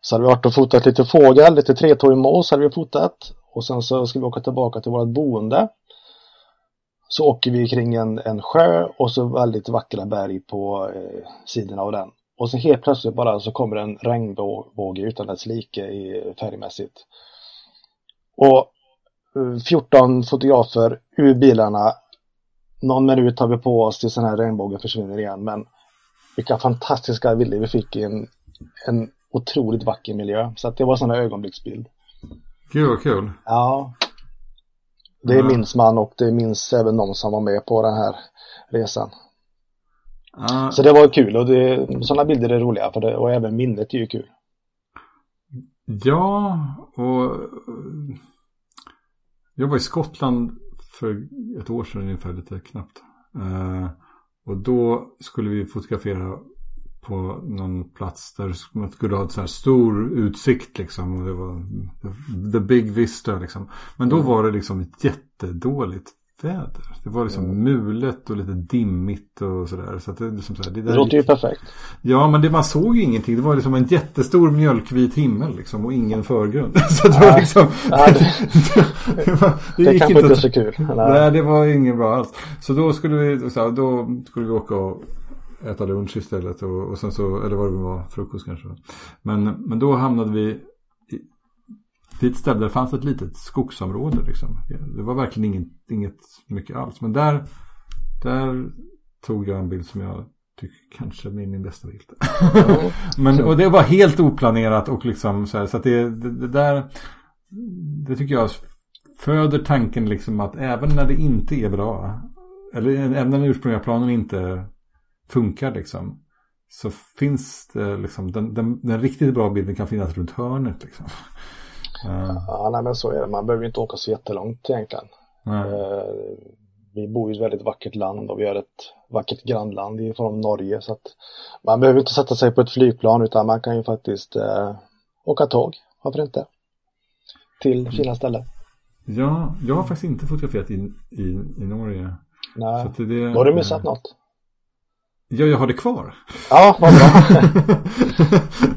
Så hade vi varit och fotat lite fågel, lite tretåig mås hade vi fotat. Och sen så ska vi åka tillbaka till vårt boende. Så åker vi kring en, en sjö och så väldigt vackra berg på eh, sidorna av den. Och så helt plötsligt bara så kommer en regnbåge utan dess like i färgmässigt. Och 14 fotografer ur bilarna. Någon minut har vi på oss tills den här regnbågen försvinner igen. Men vilka fantastiska bilder vi fick i en, en otroligt vacker miljö. Så att det var sån här ögonblicksbild. Gud vad kul. Ja. Det ja. minns man och det minns även de som var med på den här resan. Ja. Så det var kul och det, sådana bilder är roliga för det, och även minnet är ju kul. Ja, och jag var i Skottland för ett år sedan ungefär, lite knappt. Uh, och då skulle vi fotografera på någon plats där man skulle ha en så här stor utsikt liksom. Och det var the big vista liksom. Men då mm. var det liksom ett jättedåligt väder. Det var liksom mm. mulet och lite dimmigt och sådär. Så det, liksom så här, det, det låter ju perfekt. Ja, men det, man såg ju ingenting. Det var liksom en jättestor mjölkvit himmel liksom och ingen förgrund. så det var liksom... Nej, det, det, var, det, det kanske inte så kul. Nej. nej, det var ingen bra alls. Så då skulle vi, så här, då skulle vi åka och äta lunch istället. Och, och sen så, eller vad det var, frukost kanske. Men, men då hamnade vi till ett ställe där det fanns ett litet skogsområde. Liksom. Det var verkligen inget, inget mycket alls. Men där, där tog jag en bild som jag tycker kanske är min bästa bild. Men, och det var helt oplanerat och liksom så här, så att det, det, det, där, det tycker jag föder tanken liksom att även när det inte är bra, eller även när den ursprungliga planen inte funkar liksom, så finns det liksom, den, den, den riktigt bra bilden kan finnas runt hörnet liksom. Ja, nej men så är det. Man behöver inte åka så jättelångt egentligen. Uh, vi bor i ett väldigt vackert land och vi har ett vackert grannland från Norge så att man behöver inte sätta sig på ett flygplan utan man kan ju faktiskt uh, åka tåg, varför inte? Till fina ställen. Ja, jag har faktiskt inte fotograferat i, i, i Norge. Nej, det, då har du missat uh, något. Ja, jag har det kvar. Ja, vad bra.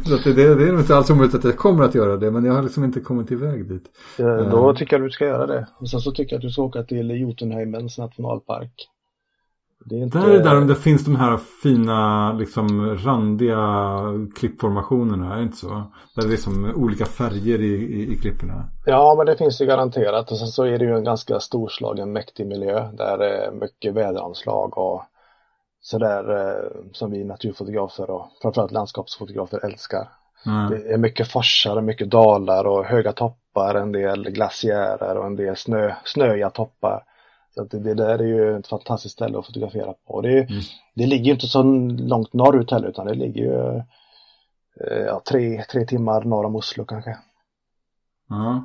så det, det, är inte alls omöjligt att jag kommer att göra det, men jag har liksom inte kommit iväg dit. Ja, då uh, tycker jag du ska göra det. Och sen så tycker jag att du ska åka till Jotunheimens nationalpark. Det är inte... Där är där det finns de här fina, liksom randiga klippformationerna, är det inte så? Där det är liksom olika färger i, i, i klipporna. Ja, men det finns det garanterat. Och sen så är det ju en ganska storslagen, mäktig miljö där det är mycket väderanslag och sådär eh, som vi naturfotografer och framförallt landskapsfotografer älskar. Mm. Det är mycket forsar och mycket dalar och höga toppar, en del glaciärer och en del snö, snöiga toppar. Så det, det där är ju ett fantastiskt ställe att fotografera på. Det, mm. det ligger inte så långt norrut heller utan det ligger ju eh, ja, tre, tre timmar norr om Oslo kanske. Ja,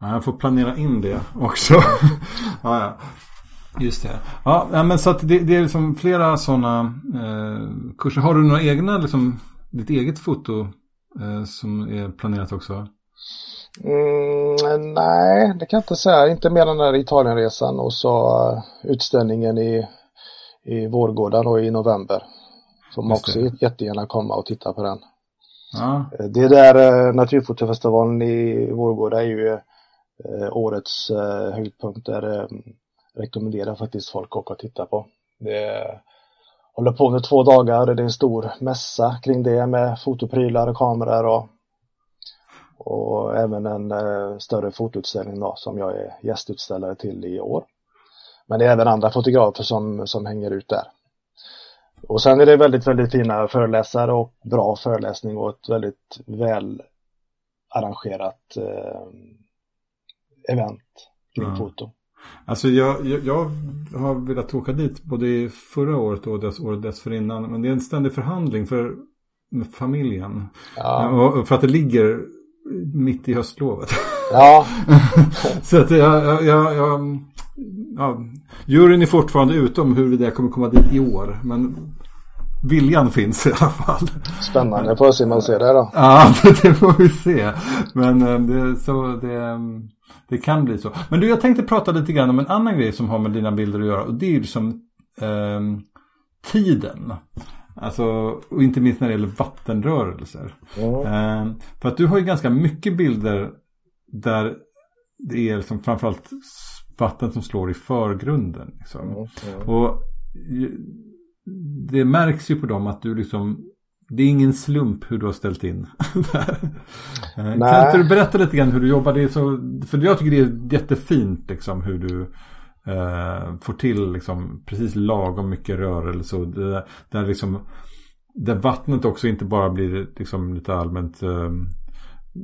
jag får planera in det också. ja, ja. Just det. Ja, men så att det, det är liksom flera sådana eh, kurser. Har du några egna, liksom, ditt eget foto eh, som är planerat också? Mm, nej, det kan jag inte säga. Inte mer än den där Italienresan och så uh, utställningen i, i Vårgårda då i november. Man också jättegärna komma och titta på den. Ja. Eh, det där uh, Naturfotofestivalen i Vårgårda är ju årets uh, höjdpunkt där rekommenderar faktiskt folk att åka och titta på. Det håller på under två dagar, det är en stor mässa kring det med fotoprylar och kameror och, och även en eh, större fotoutställning då, som jag är gästutställare till i år. Men det är även andra fotografer som, som hänger ut där. Och sen är det väldigt, väldigt fina föreläsare och bra föreläsning och ett väldigt väl arrangerat eh, event kring mm. foto. Alltså jag, jag, jag, har velat åka dit både förra året och dess, året dessförinnan. Men det är en ständig förhandling för familjen. Ja. Och, för att det ligger mitt i höstlovet. Ja. så att jag, jag, jag, ja, juryn är fortfarande ute om huruvida jag kommer komma dit i år. Men viljan finns i alla fall. Spännande, får se man ser det då. Ja, det får vi se. Men eh, det, så det, det kan bli så. Men du, jag tänkte prata lite grann om en annan grej som har med dina bilder att göra. Och det är ju liksom eh, tiden. Alltså, och inte minst när det gäller vattenrörelser. Mm. Eh, för att du har ju ganska mycket bilder där det är liksom framförallt vatten som slår i förgrunden. Liksom. Mm. Mm. Och det märks ju på dem att du liksom det är ingen slump hur du har ställt in. Eh, kan inte du berätta lite grann hur du jobbar? Det är så, för jag tycker det är jättefint liksom hur du eh, får till liksom precis lagom mycket rörelse. Och det, där, liksom, där vattnet också inte bara blir liksom lite allmänt eh,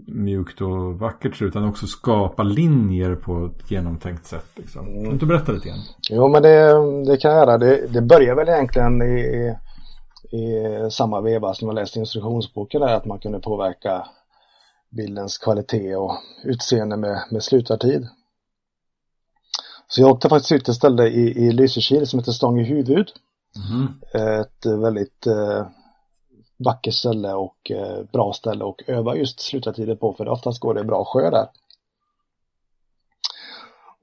mjukt och vackert utan också skapa linjer på ett genomtänkt sätt. Liksom. Kan du inte berätta lite grann? Jo men det, det kan jag göra. Det, det börjar väl egentligen i, i samma veva som jag läste instruktionsboken där att man kunde påverka bildens kvalitet och utseende med, med slutartid. Så jag åkte faktiskt ut ett ställe i, i Lysekil som heter Stång i huvud. Mm. Ett väldigt eh, vackert ställe och eh, bra ställe och öva just slutartider på för oftast går det bra sjö där.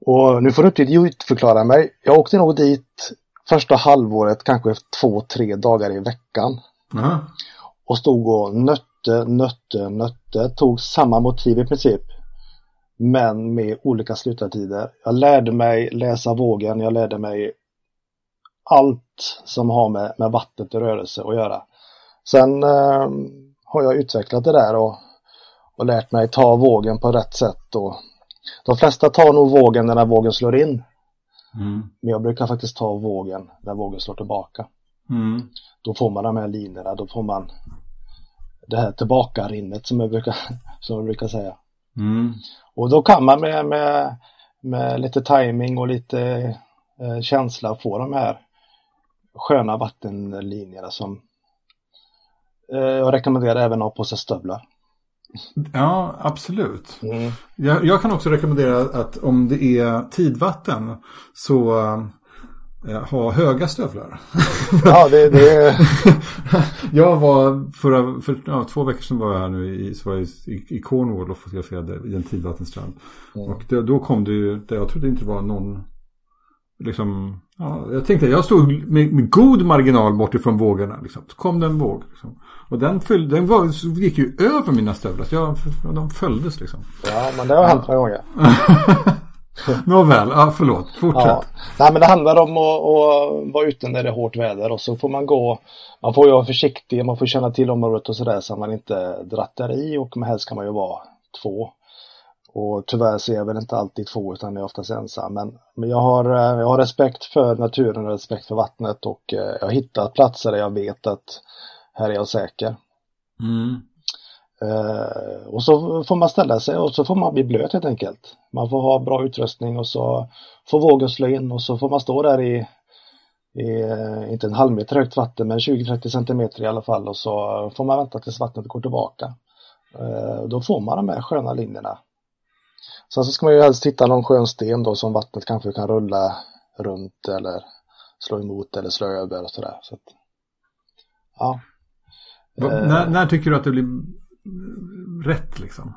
Och nu får du inte förklara mig. Jag åkte nog dit första halvåret kanske två, tre dagar i veckan. Mm. Och stod och nötte, nötte, nötte. Tog samma motiv i princip. Men med olika slutartider. Jag lärde mig läsa vågen. Jag lärde mig allt som har med, med vattnet och rörelse att göra. Sen eh, har jag utvecklat det där och, och lärt mig ta vågen på rätt sätt. Och de flesta tar nog vågen när vågen slår in. Mm. Men jag brukar faktiskt ta vågen när vågen slår tillbaka. Mm. Då får man de här linjerna, då får man det här tillbakarinnet som jag brukar, som jag brukar säga. Mm. Och då kan man med, med, med lite timing och lite eh, känsla få de här sköna vattenlinjerna som jag rekommenderar även att ha på sig stövlar. Ja, absolut. Mm. Jag, jag kan också rekommendera att om det är tidvatten så eh, ha höga stövlar. Ja, det, det jag var förra, för ja, två veckor sedan var jag här nu i, så var jag i, i Cornwall och fotograferade i en tidvattenstrand. Mm. Och det, då kom det ju, det, jag trodde inte det var någon, liksom, ja, jag tänkte jag stod med, med god marginal bort ifrån vågorna. Liksom. Så kom det en våg. Liksom. Och den, föll, den var, gick ju över mina stövlar. Så jag, de följdes liksom. ja, men det har hänt några gånger. Nåväl, ja, förlåt. Fortsätt. Ja. Nej, men det handlar om att, att vara ute när det är hårt väder och så får man gå, man får ju vara försiktig, man får känna till området och sådär så att man inte drattar i och helst kan man ju vara två. Och tyvärr ser jag väl inte alltid två utan jag är oftast ensam. Men, men jag, har, eh, jag har respekt för naturen och respekt för vattnet och eh, jag har hittat platser där jag vet att här är jag säker. Mm. Eh, och så får man ställa sig och så får man bli blöt helt enkelt. Man får ha bra utrustning och så får vågen slå in och så får man stå där i, i inte en halv meter högt vatten men 20-30 centimeter i alla fall och så får man vänta tills vattnet går tillbaka. Eh, då får man de här sköna linjerna. Sen så ska man ju helst hitta någon skön sten då som vattnet kanske kan rulla runt eller slå emot eller slå över och sådär. Så att, ja. Va- Eh. När, när tycker du att det blir rätt liksom?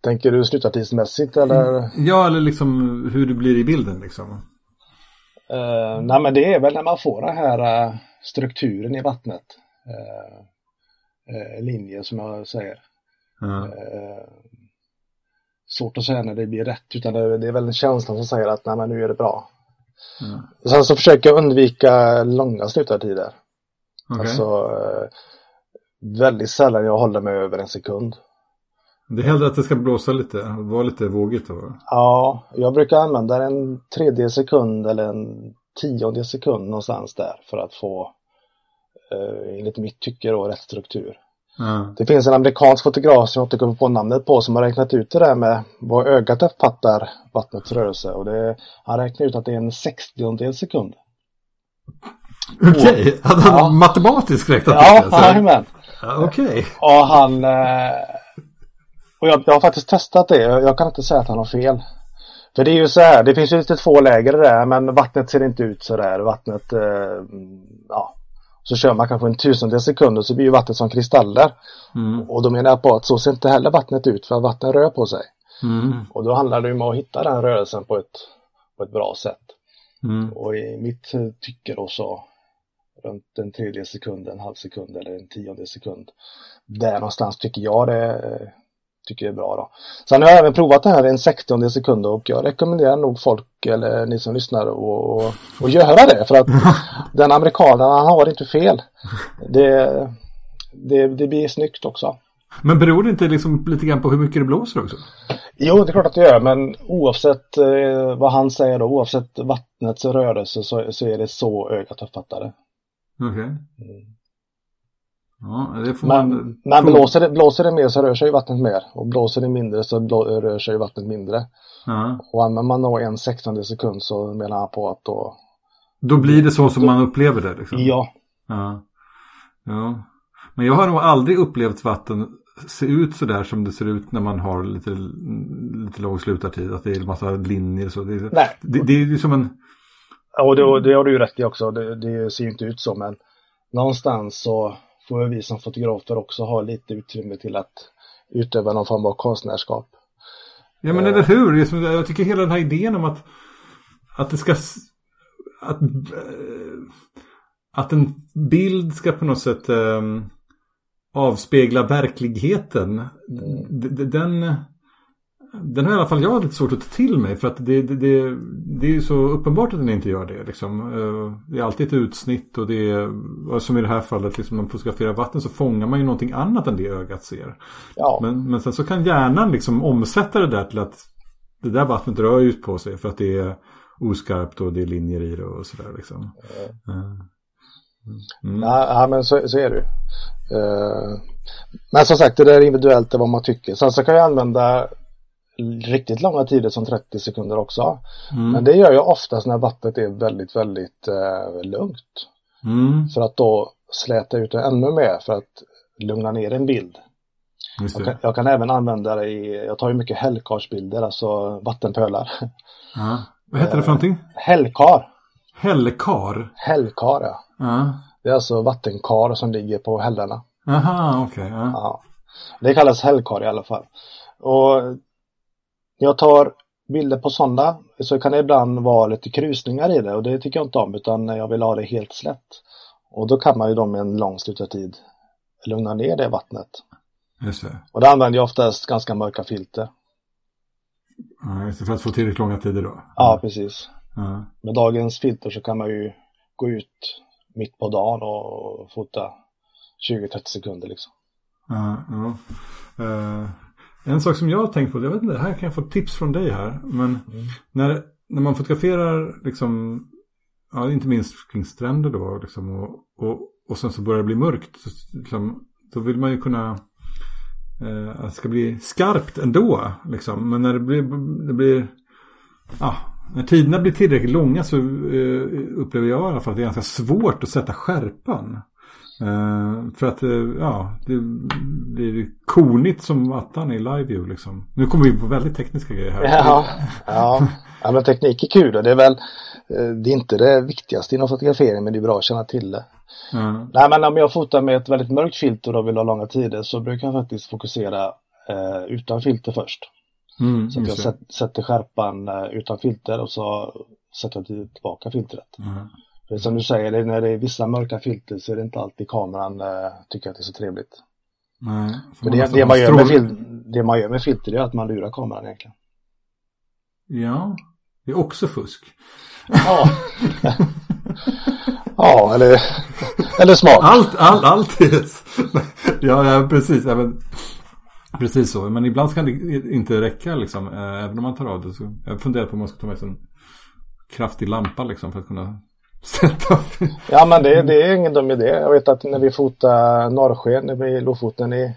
Tänker du sluttartidsmässigt eller? Ja, eller liksom hur det blir i bilden liksom. Uh, nej men det är väl när man får den här eh, strukturen i vattnet. Uh, uh, linjen som jag säger. Ja. Svårt att säga när det blir rätt utan det, det är väl känslan som säger att nej men nu är det bra. Ja. Sen så försöker jag undvika långa slutartider. Okej. Alltså uh, väldigt sällan jag håller mig över en sekund. Det är hellre att det ska blåsa lite, vara lite vågigt då. Ja, jag brukar använda en tredje sekund eller en tionde sekund någonstans där för att få eh, enligt mitt tycke då rätt struktur. Det finns en amerikansk fotograf som jag inte kommer på namnet på som har räknat ut det där med vad ögat uppfattar vattnets rörelse och det, han räknar ut att det är en sextiondel sekund. Okej, hade han Ja. matematiskt räknat Ja, ut det? Jajamän. Ja, Okej. Och han eh, och jag, jag har faktiskt testat det. Jag, jag kan inte säga att han har fel. För det är ju så här, det finns ju lite två läger där men vattnet ser inte ut så där. Vattnet, eh, ja. Så kör man kanske en tusendel sekund och så blir ju vattnet som kristaller. Mm. Och då menar jag på att så ser inte heller vattnet ut för att vattnet rör på sig. Mm. Och då handlar det ju om att hitta den rörelsen på ett, på ett bra sätt. Mm. Och i mitt tycke då så runt en tredje sekund, en halv sekund eller en tionde sekund. Där någonstans tycker jag det eh, tycker är bra då. Sen har jag även provat det här i en sextionde sekund och jag rekommenderar nog folk eller ni som lyssnar att att göra det för att den amerikanen han har inte fel. Det, det, det blir snyggt också. Men beror det inte liksom lite grann på hur mycket det blåser också? Jo, det är klart att det gör, men oavsett eh, vad han säger då, oavsett vattnets rörelse så, så är det så ögat uppfattar det. Okej. Ja, det får man... Men, men blåser, det, blåser det mer så rör sig vattnet mer och blåser det mindre så blå, rör sig vattnet mindre. Ja. Och använder man då en sextonde sekund så menar han på att då, Då blir det så som man upplever det liksom? ja, Ja. ja. Men jag har nog aldrig upplevt vatten se ut så där som det ser ut när man har lite, lite låg slutartid. Att det är en massa linjer så. Det, nej, det, det är ju som en... och det, det har du ju rätt i också, det, det ser ju inte ut så men någonstans så får vi som fotografer också ha lite utrymme till att utöva någon form av konstnärskap. Ja men eller hur? Jag tycker hela den här idén om att, att det ska... Att, eh, att en bild ska på något sätt eh, avspegla verkligheten. D- Den, den har i alla fall jag lite svårt att ta till mig. För att det, det, det, det är ju så uppenbart att den inte gör det. Liksom. Eh, Det är alltid ett utsnitt och det är, som i det här fallet, liksom, när man fotograferar vatten så fångar man ju någonting annat än det ögat ser. Ja, Men, men sen så kan hjärnan liksom omsätta det där till att det där vattnet rör ut på sig för att det är oskarpt och det är linjer i det och sådär liksom. Eh, Mm. Ja, ja, men så, så är det ju. Uh, men som sagt, det där är individuellt det vad man tycker. Sen så kan jag använda riktigt långa tider som 30 sekunder också. Mm. Men det gör jag oftast när vattnet är väldigt, väldigt uh, lugnt. Mm. För att då släta ut det ännu mer för att lugna ner en bild. Jag kan, jag kan, även använda det i, jag tar ju mycket hällkarsbilder, alltså vattenpölar. Ja. Vad heter det för någonting? Hällkar. Hällkar? Hällkar, ja. ja. Det är alltså vattenkar som ligger på hällorna. Aha, okej. Okay, ja. ja. Det kallas hällkar i alla fall. Och jag tar bilder på sådana så kan det ibland vara lite krusningar i det och det tycker jag inte om utan jag vill ha det helt slätt. Och då kan man ju då med en lång slutartid lugna ner det vattnet. Just det. Och då använder jag oftast ganska mörka filter. Ja, just det, för att få tillräckligt långa tider då? Ja, precis. Ja. Med dagens filter så kan man ju gå ut mitt på dagen och fota 20-30 sekunder liksom. Ja, ja. En sak som jag har tänkt på, jag vet inte, här kan jag få tips från dig här. Men mm. när, när man fotograferar liksom, ja inte minst kring stränder då liksom och, och, och sen så börjar det bli mörkt. Så, liksom, då vill man ju kunna eh, att det ska bli skarpt ändå. Liksom. Men när det blir, det blir ja, när tiderna blir tillräckligt långa så eh, upplever jag i alla fall att det är ganska svårt att sätta skärpan. Uh, för att uh, ja, det blir konigt som attan i live liksom. Nu kommer vi in på väldigt tekniska grejer här. Ja, ja. ja men teknik är kul och det är väl uh, det är inte det viktigaste inom fotografering men det är bra att känna till det. Mm. Nej men om jag fotar med ett väldigt mörkt filter och vill ha långa tider så brukar jag faktiskt fokusera utan filter först. Mm, så att jag sätt, sätter skärpan utan filter och så sätter jag tillbaka filtret. Mm. För som du säger, när det är vissa mörka filter så är det inte alltid kameran äh, tycker att det är så trevligt. Nej, för det, det, man gör med fil, det man gör med filter är att man lurar kameran egentligen. Ja, det är också fusk. Ja, ja eller, eller smart. Allt, all, allt är... ja, ja, precis. Även, precis så. Men ibland kan det inte räcka liksom. Eh, även om man tar av det. Så jag funderar på om man ska ta med sig en kraftig lampa liksom för att kunna ja men det, det är ingen dum idé. Jag vet att när vi fotade norrsken i Lofoten i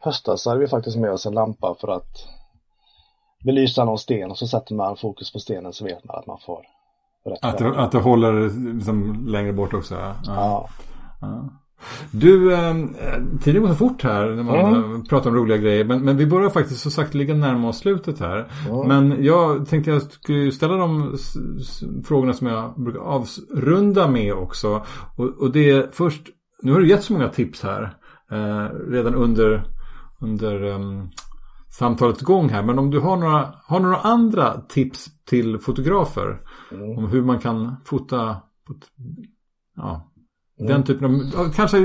höstas så hade vi faktiskt med oss en lampa för att belysa någon sten och så sätter man fokus på stenen så vet man att man får rätt. Att det, att det håller liksom längre bort också? Ja. ja. ja. Du, eh, tiden går så fort här när man mm. pratar om roliga grejer. Men, men vi börjar faktiskt så sagt ligga närmare oss slutet här. Mm. Men jag tänkte jag skulle ställa de frågorna som jag brukar avrunda med också. Och, och det är först, nu har du gett så många tips här. Eh, redan under, under um, samtalets gång här. Men om du har några, har några andra tips till fotografer. Mm. Om hur man kan fota på ett, ja, den mm. typen av, kanske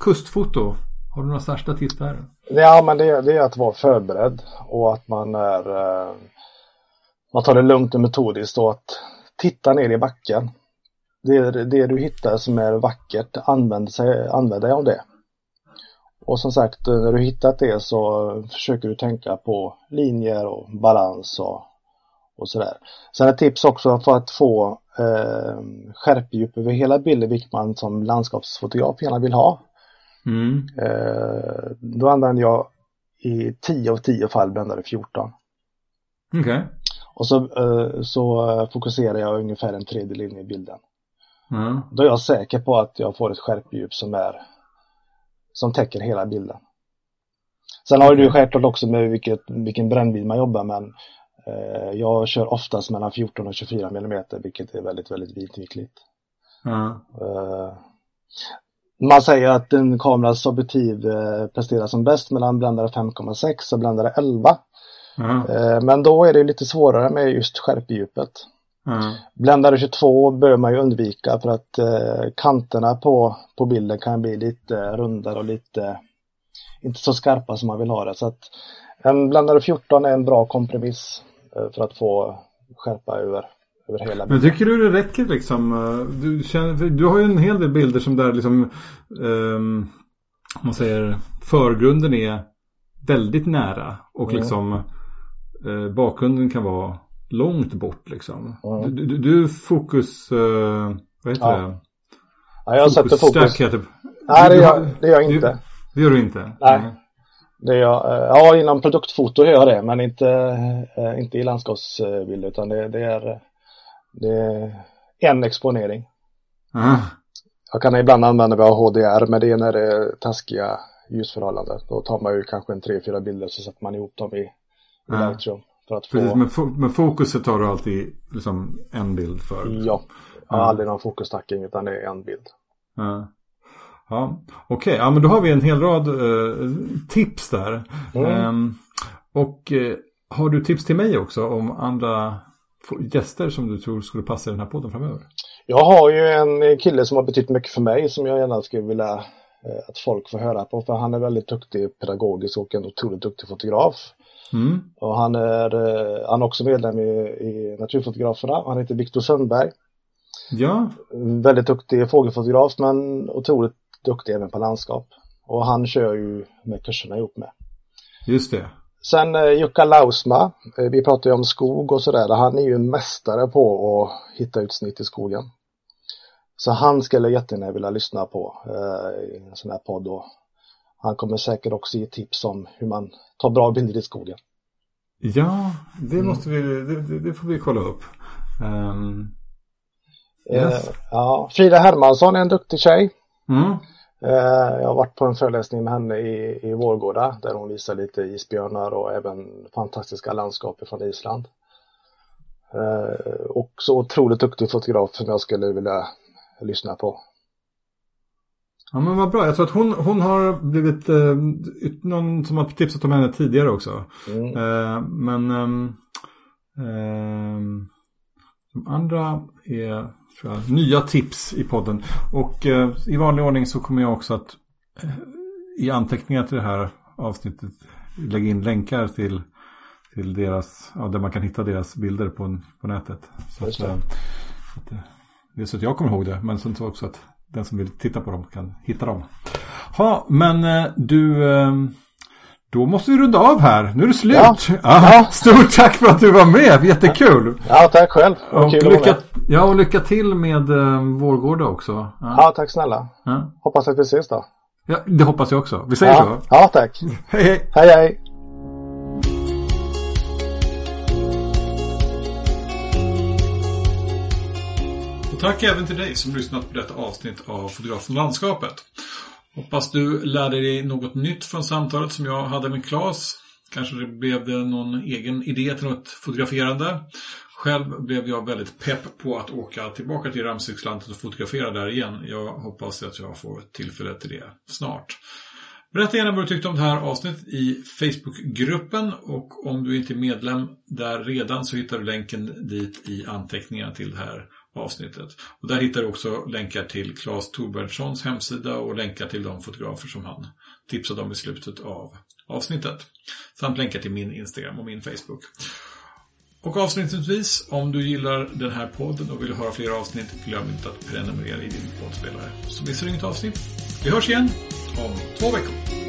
kustfoto. Har du några särskilda tips där? Ja, men det, det är att vara förberedd och att man är eh, man tar det lugnt och metodiskt och att titta ner i backen. Det, det du hittar som är vackert, använd, sig, använd dig av det. Och som sagt, när du hittat det så försöker du tänka på linjer och balans och, och sådär. Sen ett tips också för att få eh, skärpedjup över hela bilden, vilket man som landskapsfotograf gärna vill ha. Mm. Eh, då använder jag i 10 av 10 fall bländare 14. Okej. Okay. Och så, eh, så fokuserar jag ungefär en tredjedel in i bilden. Mm. Då är jag säker på att jag får ett skärpedjup som är som täcker hela bilden. Sen har du självklart också med vilket, vilken brännvidd man jobbar med. Eh, jag kör oftast mellan 14 och 24 mm vilket är väldigt, väldigt vitvinkligt. Mm. Man säger att en kameras objektiv eh, presterar som bäst mellan bländare 5,6 och bländare 11. Mm. Men då är det lite svårare med just skärpedjupet. Mm. Bländare 22 bör man ju undvika för att kanterna på, på bilden kan bli lite rundare och lite inte så skarpa som man vill ha det. Så att en bländare 14 är en bra kompromiss. Eh, för att få skärpa över, över hela bilden. Men tycker du det räcker liksom? Eh, du, känner, du har ju en hel del bilder som där liksom um, man säger förgrunden är väldigt nära och mm. liksom uh, bakgrunden kan vara långt bort liksom. Mm. Du, du, du, fokus, uh, vad heter ja. det? Ja, jag sätter fokus. Fokusstack heter... Nej, det Du- gör, du- det gör jag du- inte. Det gör du inte? Nej. Det gör, eh, ja, inom produktfoto gör jag det, men inte, eh, inte i landskapsbilder, utan det, det, är, det är en exponering. Ah, Jag kan ibland använda mig av HDR, men det är när det är taskiga ljusförhållanden. Då tar man ju kanske en tre, fyra bilder så sätter man ihop dem i, i Ja. Lightroom. För att få, precis, men, fo- men fokuset tar du alltid liksom en bild för? ja, jag har aldrig någon fokusstacking utan det är en bild. Ja, ja. okej. Ja, men då har vi en hel rad eh, tips där. Mm. Ehm, och eh, har du tips till mig också om andra gäster som du tror skulle passa i den här podden framöver? Jag har ju en kille som har betytt mycket för mig som jag gärna skulle vilja eh, att folk får höra på för han är väldigt duktig pedagogisk och en otroligt duktig fotograf. Mm. Och han är, eh, han är också medlem i, i Naturfotograferna. Han heter Viktor Sundberg. Ja, Väldigt duktig fågelfotograf men otroligt duktig även på landskap. Och han kör ju med kurserna ihop med. just det. Sen eh, Jukka Lausma, eh, vi pratar ju om skog och sådär. Han är ju en mästare på att hitta utsnitt i skogen. Så han skulle jag jättegärna vilja lyssna på eh, i en sån här podd. Och han kommer säkert också ge tips om hur man tar bra bilder i skogen. Ja, det Mm. måste vi, det, det, får vi kolla upp. Ehm, Yes. Eh, ja, Frida Hermansson är en duktig tjej. mm. Eh, jag har varit på en föreläsning med henne i, i Vårgårda där hon visar lite isbjörnar och även fantastiska landskap från Island. Eh, också otroligt duktig fotograf som jag skulle vilja lyssna på. Ja men vad bra. Jag tror att hon, hon har blivit eh, någon som har tipsat om henne tidigare också. Mm. Eh, men ehm, de andra är tror jag, nya tips i podden. Och eh, i vanlig ordning så kommer jag också att eh, i anteckningar till det här avsnittet lägga in länkar till, till deras, ja, där man kan hitta deras bilder på, på nätet. Så att, det. eh, så att, det är så att jag kommer ihåg det, men sen så också att den som vill titta på dem kan hitta dem. Ja, men du, då måste vi runda av här. Nu är det slut. Ja. Ja, Stort tack för att du var med, jättekul. Ja, tack själv. Och kul att vara lycka, med. ja, och lycka till med eh, Vårgårda också. Ja. Ja, tack snälla. Ja. Hoppas att vi ses då. Ja, det hoppas jag också. Vi säger Ja, så. ja tack. Hej, hej. Hej, hej. Och tack även till dig som lyssnat på detta avsnitt av Fotografen och landskapet. Hoppas du lärde dig något nytt från samtalet som jag hade med Claes. Kanske det blev det någon egen idé till något fotograferande. Själv blev jag väldigt pepp på att åka tillbaka till Ramsvikslandet och fotografera där igen. Jag hoppas att jag får tillfälle till det snart. Berätta gärna vad du tyckte om det här avsnittet i Facebookgruppen och om du inte är medlem där redan så hittar du länken dit i anteckningarna till det här avsnittet. Och där hittar du också länkar till Claes Torbjörnssons hemsida och länkar till de fotografer som han tipsade om i slutet av avsnittet. Samt länkar till min Instagram och min Facebook. Och avslutningsvis, om du gillar den här podden och vill höra fler avsnitt, glöm inte att prenumerera i din poddspelare. Så missar du inget avsnitt. Vi hörs igen om två veckor.